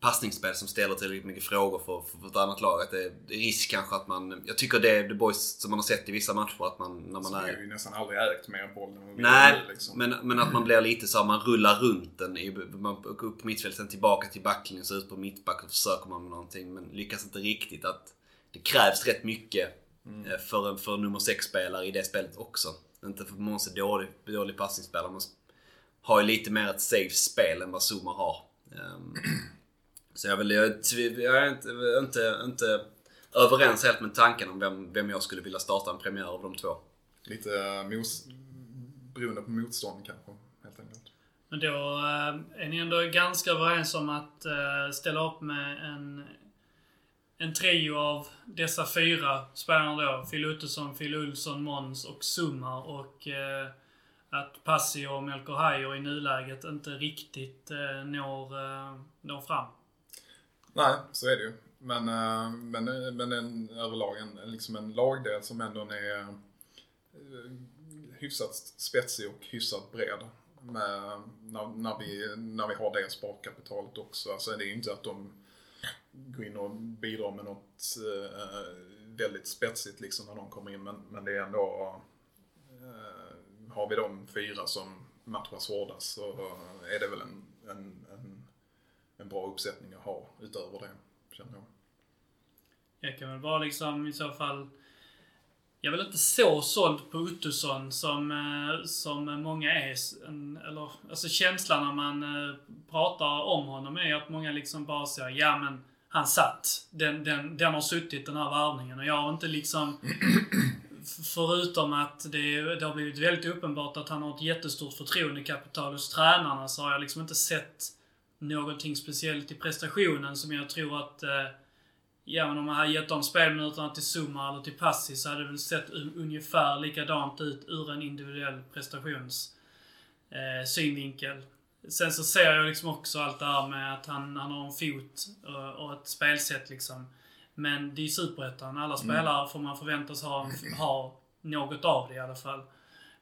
passningsspel som ställer tillräckligt mycket frågor för, för, för ett annat lag. Att det är risk kanske att man, jag tycker det är The Boys som man har sett i vissa matcher att man, när man vi har är ju nästan aldrig ägt mer boll än Nej, liksom. men, men att man blir lite så här, man rullar runt den. I, man går upp på mittfältet, sen tillbaka till backlinjen, så ut på mittback och försöker man med någonting. Men lyckas inte riktigt. att Det krävs rätt mycket eh, för, för nummer 6-spelare i det spelet också. Inte för Måns är dålig, dålig passningsspelare, men har ju lite mer ett safe spel än vad Zuma har. Ehm, så jag, vill, jag, jag är inte, inte, inte överens helt med tanken om vem, vem jag skulle vilja starta en premiär av de två. Lite eh, mos, beroende på motstånd kanske, helt enkelt. Men då eh, är ni ändå ganska överens om att eh, ställa upp med en, en trio av dessa fyra spelarna då. Phil Ottosson, Phil Olsson, Måns och Summa. Och att Passi och Melker Hajer i nuläget inte riktigt eh, når, eh, når fram. Nej, så är det ju. Men, eh, men, eh, men en, överlag en, liksom en lagdel som ändå är eh, hyfsat spetsig och hyfsat bred. Med, när, när, vi, när vi har det sparkapitalet också. Alltså det är ju inte att de går in och bidrar med något eh, väldigt spetsigt liksom när de kommer in. Men, men det är ändå, eh, har vi de fyra som matchas hårdast så är det väl en, en, en, en bra uppsättning att ha utöver det, känner jag. Jag kan väl bara liksom i så fall... Jag är väl inte så såld på Ottosson som, eh, som många är. Eller, alltså känslan när man eh, pratar om honom är att många liksom bara säger ja men han satt. Den, den, den har suttit den här värvningen och jag har inte liksom... Förutom att det, det har blivit väldigt uppenbart att han har ett jättestort förtroendekapital hos tränarna så har jag liksom inte sett någonting speciellt i prestationen som jag tror att eh, Ja, men om man hade gett de spelminuterna till Zuma eller till Passi så hade det väl sett un- ungefär likadant ut ur en individuell prestations eh, synvinkel. Sen så ser jag liksom också allt det här med att han, han har en fot och, och ett spelsätt liksom. Men det är Superettan. Alla spelare får man förväntas ha, ha något av det i alla fall.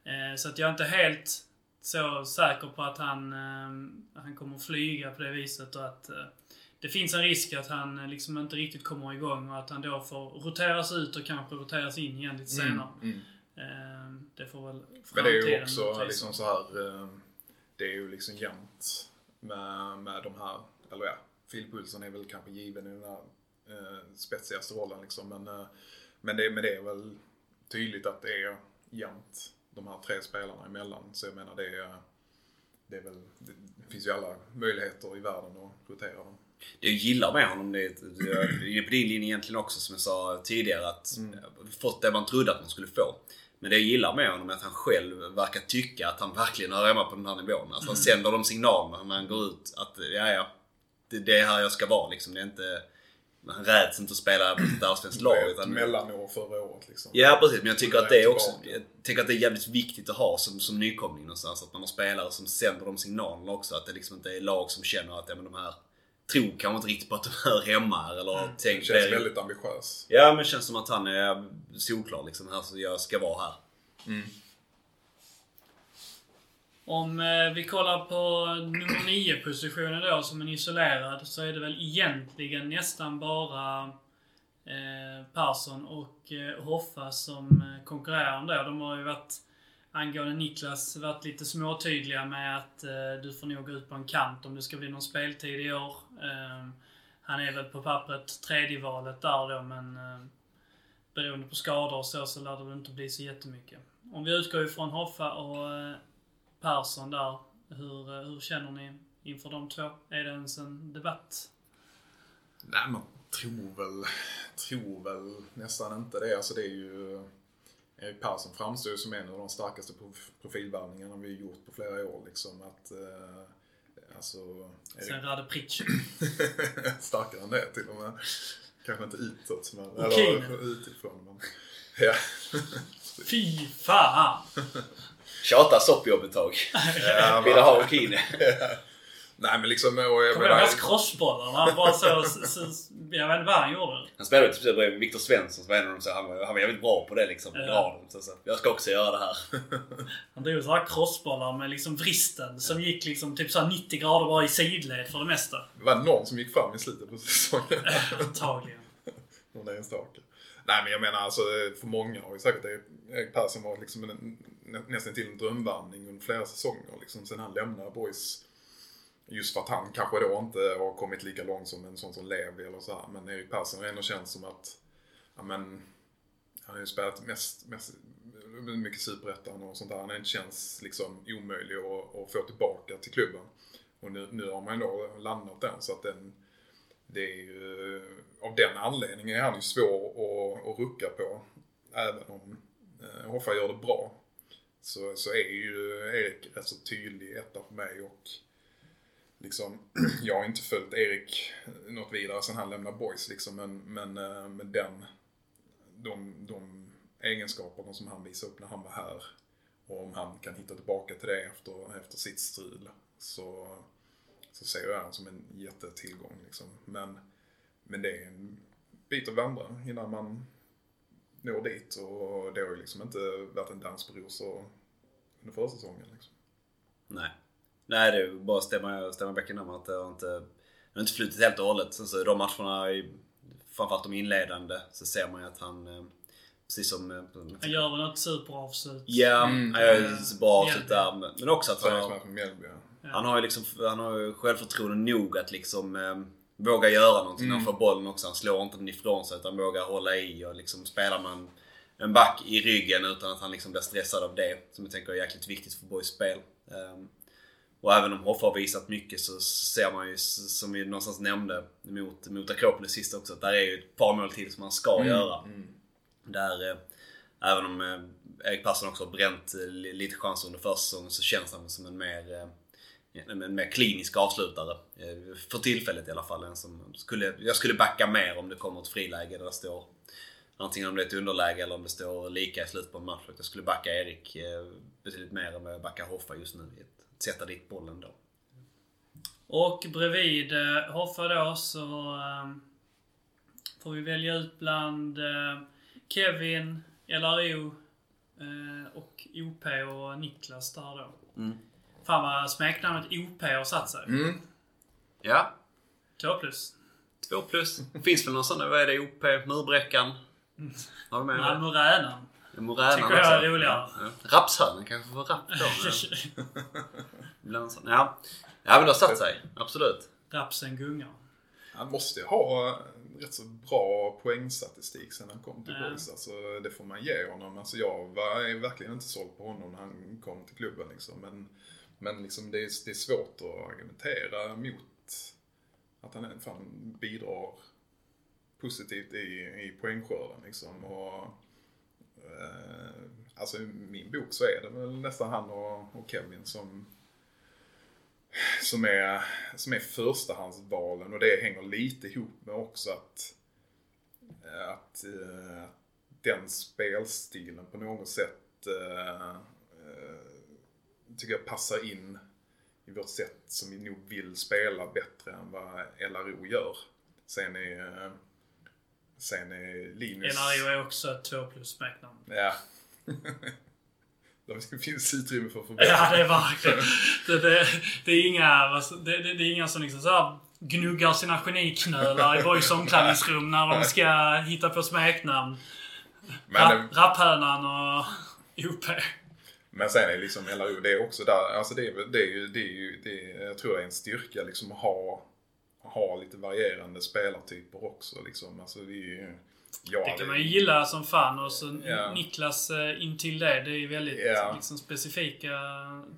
Eh, så att jag är inte helt så säker på att han, eh, han kommer flyga på det viset och att eh, det finns en risk att han eh, liksom inte riktigt kommer igång och att han då får roteras ut och kanske roteras in igen lite senare. Mm. Eh, Det får väl Men det är ju också liksom så här. eh, Det är ju liksom jämnt med, med de här, eller ja, Phil Pulsen är väl kanske given i den här eh, spetsigaste rollen liksom. Men, eh, men, det, men det är väl tydligt att det är jämnt de här tre spelarna emellan. Så jag menar det är, det är väl, det finns ju alla möjligheter i världen att rotera dem. Det jag gillar med honom, det är, på din linje egentligen också som jag sa tidigare att fått det man trodde att man skulle få. Men det jag gillar med honom är att han själv verkar tycka att han verkligen hör hemma på den här nivån. Alltså han sänder de signalerna när han går ut att ja, ja, det, det är här jag ska vara liksom. Det är inte, han räds inte att spela på ett allsvenskt lag. Utan, mellanår förra året liksom. Ja precis, men jag tycker att det är också jag tänker att det är jävligt viktigt att ha som, som nykomling någonstans. Att man har spelare som sänder de signalerna också. Att det liksom inte är lag som känner att ja, men de här tror kanske inte riktigt på att de hör hemma här. Eller Det tänkt känns det. väldigt ambitiös. Ja men känns som att han är solklar liksom. Här, så jag ska vara här. Om eh, vi kollar på nummer 9 positionen då som en isolerad så är det väl egentligen nästan bara eh, Persson och eh, Hoffa som eh, konkurrerar om det. De har ju varit, angående Niklas, varit lite småtydliga med att eh, du får nog gå ut på en kant om det ska bli någon speltid i år. Eh, han är väl på pappret tredje valet där då men eh, beroende på skador och så, så lär det väl inte bli så jättemycket. Om vi utgår ifrån Hoffa och eh, Persson där. Hur, eh, hur känner ni inför de två? Är det ens en debatt? Nej, man tror väl, tror väl nästan inte det. Alltså det är ju... Erik Persson framstår ju som en av de starkaste prof- profilvärvningarna vi gjort på flera år. Liksom att... Eh, alltså... Erik, Sen Rade Pritsch. starkare än det till och med. Kanske inte utåt, men... Okej. Eller utifrån. Men, ja. Fy fan! Tjata soppjobb ett tag. Ja, Ville ha Okine. Nej men liksom... Och jag Kommer du ihåg hans crossbollar? Han bara så, så, så... Jag vet inte vad han gjorde. Han spelade typ bredvid Viktor Svensson som var en av dem. Så han, var- han var jävligt bra på det liksom. Ja. Dra dem. Så, så, jag ska också göra det här. Han drog sådana här crossbollar med liksom vristen som gick liksom typ så här 90 grader bara i sidled för det mesta. det var någon som gick fram i slutet på säsongen. Antagligen. Någon enstaka. Nej men jag menar alltså för många har ju säkert Erik Persson varit liksom en, nästan till en drömvärvning under flera säsonger liksom sen han lämnade Boys. Just för att han kanske då inte har kommit lika långt som en sån som Levi eller så här. Men Erik Persson har ändå känts som att, ja men, han har ju spelat mest, mest mycket superettan och sånt där. Han har inte känts liksom omöjlig att, att få tillbaka till klubben. Och nu, nu har man ju då landat den så att den, det är ju, av den anledningen är han ju svår att, att rucka på. Även om eh, Hoffa gör det bra. Så, så är ju Erik rätt så tydlig etta för mig och liksom, jag har inte följt Erik något vidare sen han lämnade Boys liksom men, men, eh, men den, de, de egenskaperna som han visade upp när han var här och om han kan hitta tillbaka till det efter, efter sitt strul så, så ser jag honom som en jättetillgång liksom. Men, men det är en bit att vandra innan man når dit och det har ju liksom inte varit en dans på rosor under försäsongen liksom. Nej. Nej, det är ju bara att stämma, stämma bäcken om att det har inte, det har inte flutit helt och hållet. Sen så de matcherna, i, framförallt de inledande, så ser man ju att han, eh, precis som... eh, Han gör väl något superavslut. Ja, Mm. han gör ju ett bra avslut där. men- Men också att han han har ju liksom, han har ju självförtroende nog att liksom eh, våga göra någonting när han Mm. får bollen också. Han slår inte den ifrån sig utan vågar hålla i och liksom spelar man en back i ryggen utan att han liksom blir stressad av det. Som jag tänker är jäkligt viktigt för Boys spel. Ehm, och även om Hoffa har visat mycket så ser man ju, som vi någonstans nämnde, mot, mot Akropolis sist också, att där är ju ett par mål till som han ska göra. Där, eh, även om eh, Erik Persson också har bränt eh, li- lite chanser under försäsongen så känns han som en mer, eh, en, mer klinisk avslutare. Eh, för tillfället i alla fall. En som skulle, jag skulle backa mer om det kommer ett friläge där det står Antingen om det är ett underläge eller om det står lika i slutet på en match. Jag skulle backa Erik eh, betydligt mer än vad jag backar Hoffa just nu. Att sätta dit bollen då. Och bredvid eh, Hoffa då så eh, får vi välja ut bland Kevin, LRO och OP och Niklas där då. Mm. Fan vad smeknamnet OP har satt sig. Mm. Ja. 2 plus. 2 plus. Finns väl någon sån, vad är det? OP, murbräckan? Har vi med Malmö det? Ränan. Moränan Tycker jag är roligare. Ja. Rapshönen kanske får rapp då. men- Ibland så. Ja. ja, men det har satt sig. Absolut. Rapsen gungar. Han måste ju ha rätt så bra poängstatistik sen han kom till Ja. Boys. Alltså, det får man ge honom. Alltså, jag var är verkligen inte såld på honom när han kom till klubben. Liksom. Men, men liksom, det, är, det är svårt att argumentera mot att han fan bidrar positivt i, i poängskörden. Liksom. Och, eh, alltså, I min bok så är det väl nästan han och, och Kevin som som är, som är förstahandsvalen och det hänger lite ihop med också att, eh, att eh, den spelstilen på något sätt eh, eh tycker jag passar in i vårt sätt som vi nog vill spela bättre än vad LRO gör. Sen är, eh, sen är Linus... NRO är också ett 2 plus smeknamn. Ja. det finns utrymme för förbättring. Ja, det är verkligen. Det, det, det är inga, det, det, är inga som liksom så här gnuggar sina geniknölar i boys omklädningsrum när de ska hitta på smeknamn. Men, Rapphönan och OP. Men sen är det liksom LRO, det är också där, alltså det är, det är ju, det är ju, det är, jag tror det är en styrka liksom att ha, ha lite varierande spelartyper också liksom. Alltså det är ju, ja, Det kan man ju gilla som fan. Och så Ja. Niklas eh, intill det. Det är ju väldigt Ja. liksom, specifika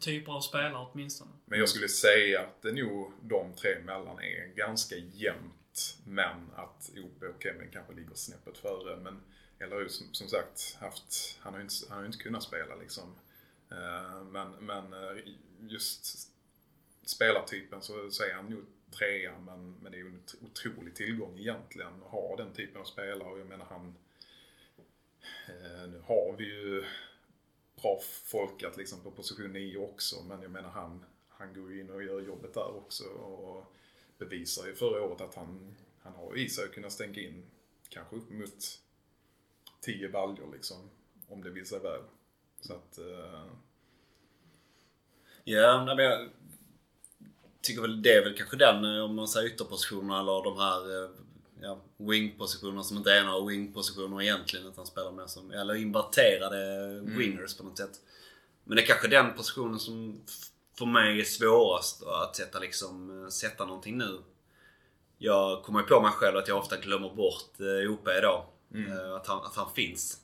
typer av spelare åtminstone. Men jag skulle säga att det nog de tre emellan är ganska jämnt. Men att OP och Kevin kanske ligger snäppet före. Men LRO som, som sagt, haft, han har ju inte, han har ju inte kunnat spela liksom. Eh, men, men eh, just spelartypen så, säger är han nog trea men, men det är ju en otrolig tillgång egentligen att ha den typen av spelare. Och jag menar han... Eh, nu har vi ju bra folkat liksom på position 9 också men jag menar han, han går ju in och gör jobbet där också och bevisar ju förra året att han, han har i sig att kunna stänga in kanske upp mot 10 baljor liksom om det vill sig väl. Så att... eh, Ja, men jag tycker väl det är väl kanske den, eh, om man säger ytterpositionerna eller de här eh, ja, wingpositionerna som inte är några wingpositioner egentligen utan spelar mer som, eller inverterade wingers på något sätt. Men det är kanske den positionen som för mig är svårast att sätta liksom, sätta någonting nu. Jag kommer ju på mig själv att jag ofta glömmer bort OP då. Eh, Att, han, att han finns.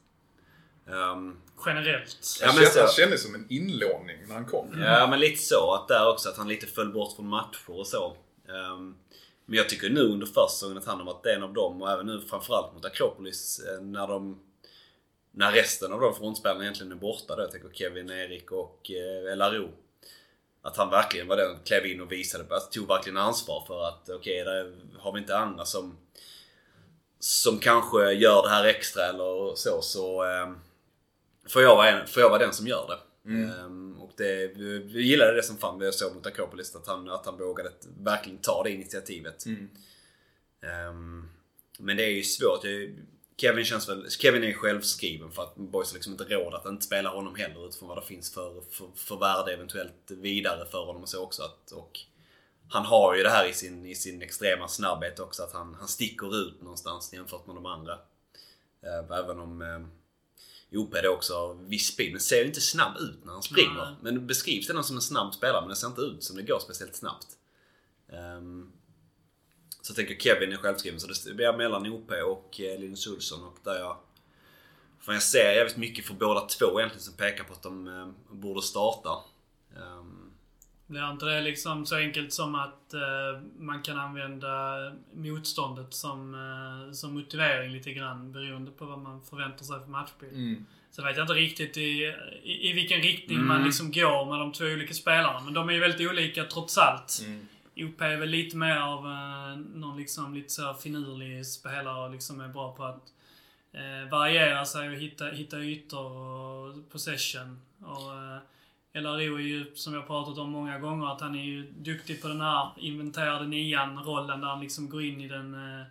Ehm, Generellt. Ja, men så- han kändes som en inlåning när han kom. Ja, men lite så. Att där också att han lite föll bort från matcher och så. Ehm, men jag tycker nu under försäsongen att han har varit en av dem och även nu framförallt mot Akropolis eh, när de... När resten av de frontspelarna egentligen är borta då. Jag tänker Kevin, Erik och eh, LRO. Att han verkligen var den klev in och visade, alltså, tog verkligen ansvar för att okej, där har vi inte andra som som kanske gör det här extra eller så, så ehm, får, jag vara en, får jag vara den som gör det. Ehm, och det, vi, gillade det som fan vi såg mot Akropolis, att han, att han vågade verkligen ta det initiativet. Ehm, men det är ju svårt. Jag, Kevin känns väl, Kevin är självskriven för att boys har liksom inte råd att inte spela honom heller utifrån vad det finns för, för, för värde eventuellt vidare för honom och så också. Att, och han har ju det här i sin, i sin extrema snabbhet också, att han, han sticker ut någonstans jämfört med de andra. Eh, Även om OP det också har viss speed, men ser inte snabb ut när han springer. Nej. Men beskrivs ändå som en snabb spelare, men det ser inte ut som det går speciellt snabbt. Ehm, så jag tänker Kevin är självskriven, så det blir mellan OP och eh, Linus Olsson och där jag... För jag ser jävligt mycket för båda två egentligen som pekar på att de eh, borde starta. Blir inte det liksom så enkelt som att eh, man kan använda motståndet som, eh, som motivering lite grann beroende på vad man förväntar sig för matchbild? Mm. Så vet jag inte riktigt i, i, i vilken riktning Mm. man liksom går med de två olika spelarna. Men de är ju väldigt olika trots allt. Mm. OP är väl lite mer av eh, någon liksom lite så finurlig spelare och liksom är bra på att eh, variera sig och hitta, hitta ytor och possession. Och, eh, LRO är ju, som jag pratat om många gånger, att han är ju duktig på den här inventerade nian-rollen där han liksom går in i den eh,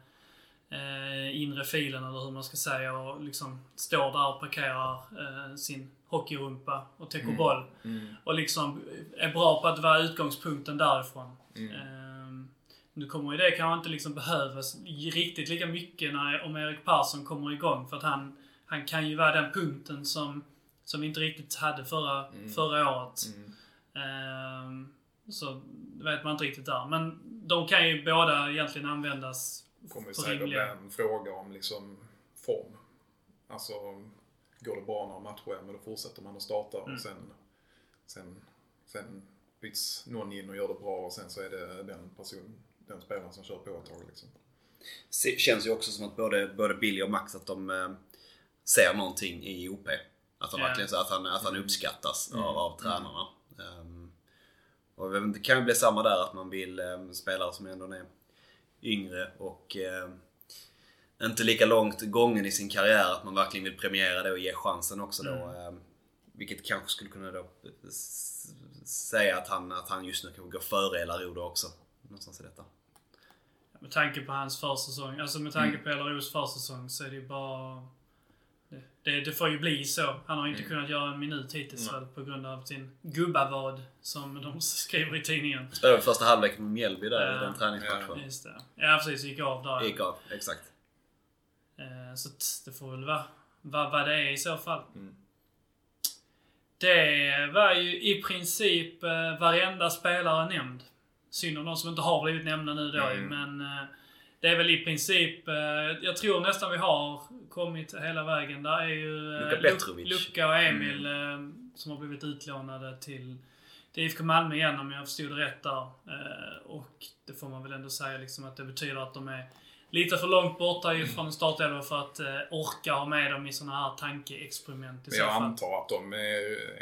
eh, inre filen eller hur man ska säga och liksom står där och parkerar eh, sin hockeyrumpa och täcker boll. Mm. Och liksom är bra på att vara utgångspunkten därifrån. Mm. Ehm, nu kommer ju det kanske inte liksom behövas riktigt lika mycket när, om Erik Persson kommer igång. För att han, han kan ju vara den punkten som, som vi inte riktigt hade förra, förra året. Ehm, så vet man inte riktigt där. Men de kan ju båda egentligen användas kommer säkert bli en fråga om liksom form. Alltså, går det bra några matcher, men då fortsätter man att starta Mm. och sen, sen, sen byts någon in och gör det bra och sen så är det den person, den spelaren som kör på ett tag liksom. Känns ju också som att både, både Billy och Max att de eh, ser någonting i OP. Att, Ja. verkligen, så att, han, att han uppskattas Mm. av, av tränarna. Ehm, och det kan ju bli samma där att man vill eh, spelare som ändå är yngre och eh, inte lika långt gången i sin karriär att man verkligen vill premiera det och ge chansen också då. Eh, vilket kanske skulle kunna då säga att han, att han just nu kan gå före Elarodo också. Någonstans i detta. Med tanke på hans försäsong, alltså med tanke på LROs försäsong så är det ju bara... Det, det, får ju bli så. Han har inte kunnat göra en minut hittills väl på grund av sin gubbavad, som de skriver i tidningen. Spelade första halvlek med Mjällby där i den träningsmatchen. Just det. Ja precis, gick av där. Gick av, exakt. Eh, Så det får väl vara vad, vad det är i så fall. Mm. Det var ju i princip eh, varenda spelare nämnd. Synd om de som inte har blivit nämnda nu då Mm. men eh, det är väl i princip, eh, jag tror nästan vi har kommit hela vägen. Där är ju eh, Luka Petrovic. Luka och Emil eh, som har blivit utlånade till, till IFK Malmö igen om jag förstod det rätt där. Eh, och det får man väl ändå säga liksom att det betyder att de är lite för långt borta ifrån startelvan för att eh, orka ha med dem i såna här tankeexperiment i Men jag fall. antar att de är,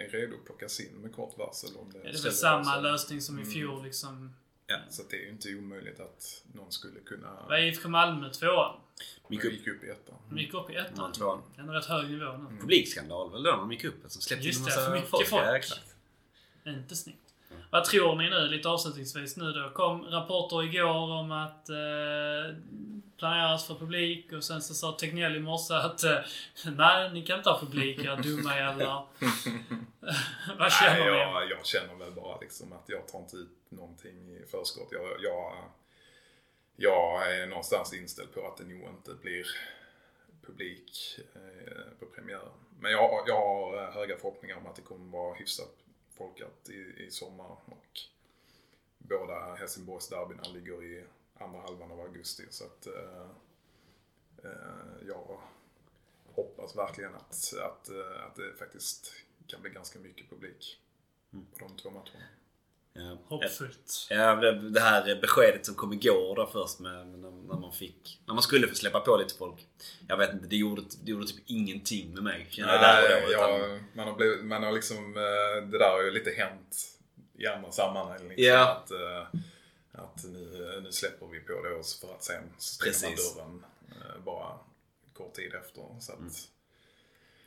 är redo att plockas in med kort varsel om det Det är väl samma lösning som i Mm. fjol liksom. Ja. Så det är ju inte omöjligt att någon skulle kunna... Vad är IFK Malmö? Tvåan? Gick upp. gick upp i ettan. De gick upp i ettan. Man tvåan. En rätt hög nivå nu. Publikskandal väl då när de gick upp? Som släppte Just in det, en massa för mycket folk. Ja, exakt. Inte snyggt. Vad tror ni nu, lite avslutningsvis nu då? kom rapporter igår om att eh, planeras för publik och sen så sa Tegnell i morse att eh, nej, ni kan inte ha publik, era dumma jävlar. Vad känner Nej, ni? jag, jag känner väl bara liksom att jag tar inte ut någonting i förskott. Jag, jag, jag är någonstans inställd på att det nog inte blir publik eh, på premiären. Men jag, jag har höga förhoppningar om att det kommer vara hyfsat folkat i, i sommar. Och båda Helsingborgs derbyna ligger i andra halvan av augusti. Så att eh, eh, jag hoppas verkligen att, att, eh, att det faktiskt kan bli ganska mycket publik på de två matcherna. Ja. Hoppfullt. Ja, det, det här beskedet som kom igår då först med, när, när man fick... När man skulle få släppa på lite folk. Jag vet inte, det gjorde, det gjorde typ ingenting med mig. Jag där och då. ja, Utan, man, har blivit, man har liksom, eh, det där har ju lite hänt i andra sammanhang. Liksom, Ja. Att, eh, att nu, nu släpper vi på det oss för att sen stänga dörren eh, bara kort tid efter. Så att Mm.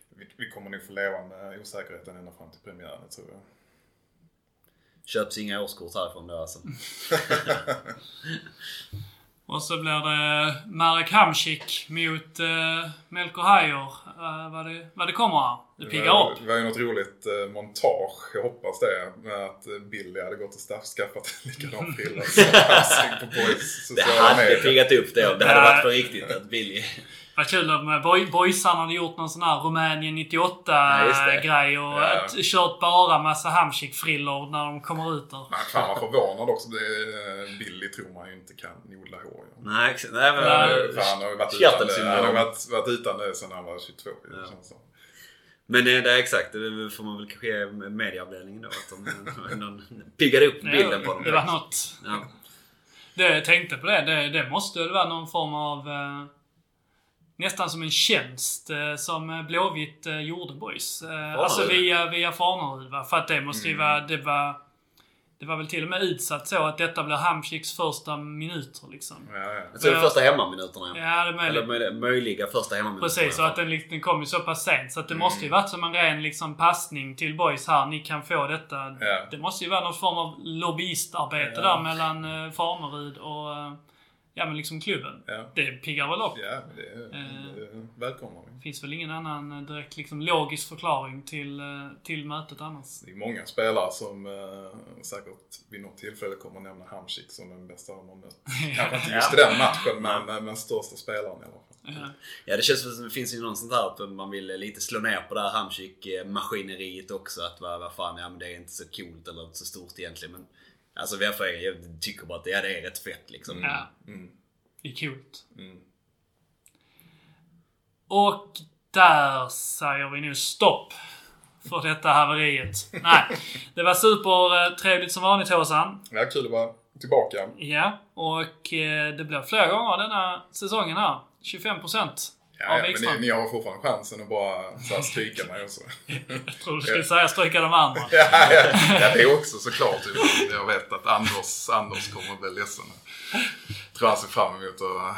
vi, vi kommer nog få leva med osäkerheten ända fram till premiären, tror jag. Köps inga årskort härifrån då alltså. Och så blir det Marek Hamsik mot uh, Melker Hajer. Uh, vad, det, vad det kommer här. Det piggar var, upp. Det var ju något roligt eh, montage, jag hoppas det, med att eh, Billy hade gått och staff, skaffat en likadan frilla som på boys Det hade medier. piggat upp det om det hade varit på riktigt. Att Billy... Vad kul om eh, boy, boysarna hade gjort någon sån här Rumänien 98 Ja, grej och Ja. kört bara massa Hamsik-frillor när de kommer ut där. Men fan vad förvånad också. Det, är- Billy tror man ju inte kan odla hår. Nej, exakt. Nej, men, För han har ju varit utan det, han har varit, varit utan det sedan han var 22. Ja. Men eh, det är exakt, det får man väl kanske ge medieavdelningen då. Att de, de piggade upp bilden på dem. det var något. Ja. Det, jag tänkte på det. det. Det måste väl vara någon form av... Eh, nästan som en tjänst eh, som eh, Blåvitt eh, gjorde boys. Eh, alltså via, via Farnerud va? För att det måste ju Mm. vara... Det var, det var väl till och med utsatt så att detta blir Hamsiks första minuter liksom. Ja, ja. Det är första hemmaminuterna. Ja. Ja, det är möjligt. Eller möjliga, första hemmaminuterna. Precis, och att den, liksom- den kom ju så pass sent. Så att det måste ju varit som en ren liksom, passning till boys här. Ni kan få detta. Ja. Det måste ju vara någon form av lobbyistarbete Ja. där mellan uh, Farnerud och ja, men liksom klubben. Ja. Det piggar väl upp. Ja, det, Eh. det välkomnar vi. Finns väl ingen annan eh, direkt liksom logisk förklaring till, eh, till mötet annars. Det är många spelare som eh, säkert vid något tillfälle kommer att nämna Hamsik som den bästa de har mött. Kanske inte just i den matchen, men, men, men största spelaren i alla fall. Ja. Ja, det känns som det finns ju någon sånt här att man vill lite slå ner på det här Hamsik-maskineriet också. Att vad, vad fan, ja men det är inte så coolt eller så stort egentligen. Men alltså VFA, jag tycker bara att det, ja, det är rätt fett liksom. ja, Mm, det är coolt. mm. Och där säger vi nu stopp för detta haveriet. Nej, det var supertrevligt som vanligt Håsan. Ja, kul att vara tillbaka. Ja, och eh, det blir flera gånger denna säsongen här. 25 procent Ja, ja, men ni, ni har fortfarande chansen att bara så här, stryka mig och så. Jag tror du skulle säga stryka de andra. ja, ja, ja, det är också såklart. Jag vet att Anders, Anders kommer att bli ledsen. Jag tror han ser fram emot att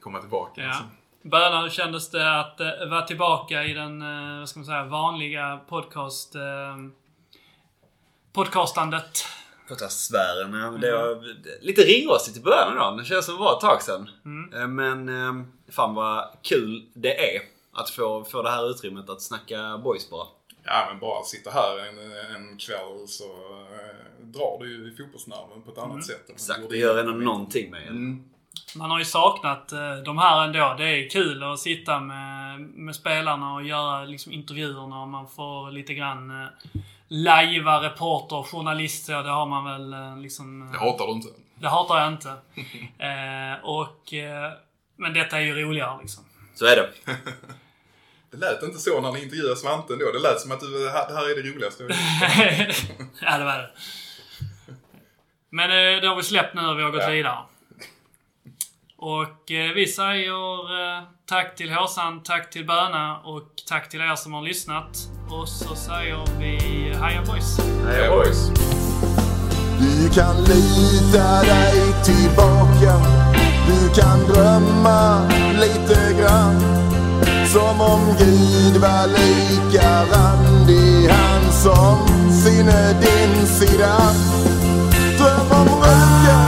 komma tillbaka. Ja. Alltså. Böna, hur kändes det att eh, vara tillbaka i den, eh, vad ska man säga, vanliga podcast... Eh, podcastandet? Podcastsfären. Ja, men det var lite ringrostigt i början idag. Det känns som det var ett tag sedan. Eh, Men eh, fan vad kul det är att få, få det här utrymmet att snacka boys bara. Ja, men bara sitta här en, en kväll så eh, drar du ju i fotbollsnerven på ett annat sätt. Exakt, det gör ändå någonting med en. Mm. Man har ju saknat eh, de här ändå. Det är kul att sitta med, med spelarna och göra liksom, intervjuerna och man får lite grann lajva reporter, journalist så. Det har man väl eh, liksom... eh, Det hatar du inte. Det hatar jag inte. Eh, och, eh, men detta är ju roligare liksom. Så är det. Det lät inte så när ni intervjuade Svante ändå. Det lät som att du, det här det här är det roligaste. ja, det var det. Men eh, det har vi släppt nu och vi har gått Ja. vidare. Och eh, vi säger eh, tack till Håsan, tack till Böna och tack till er som har lyssnat. Och så säger vi Heja Boys! Ja, boys. Du kan lita dig tillbaka Du kan drömma lite grann Som om Gud var lika randig Han som sinne din sida Dröm om röken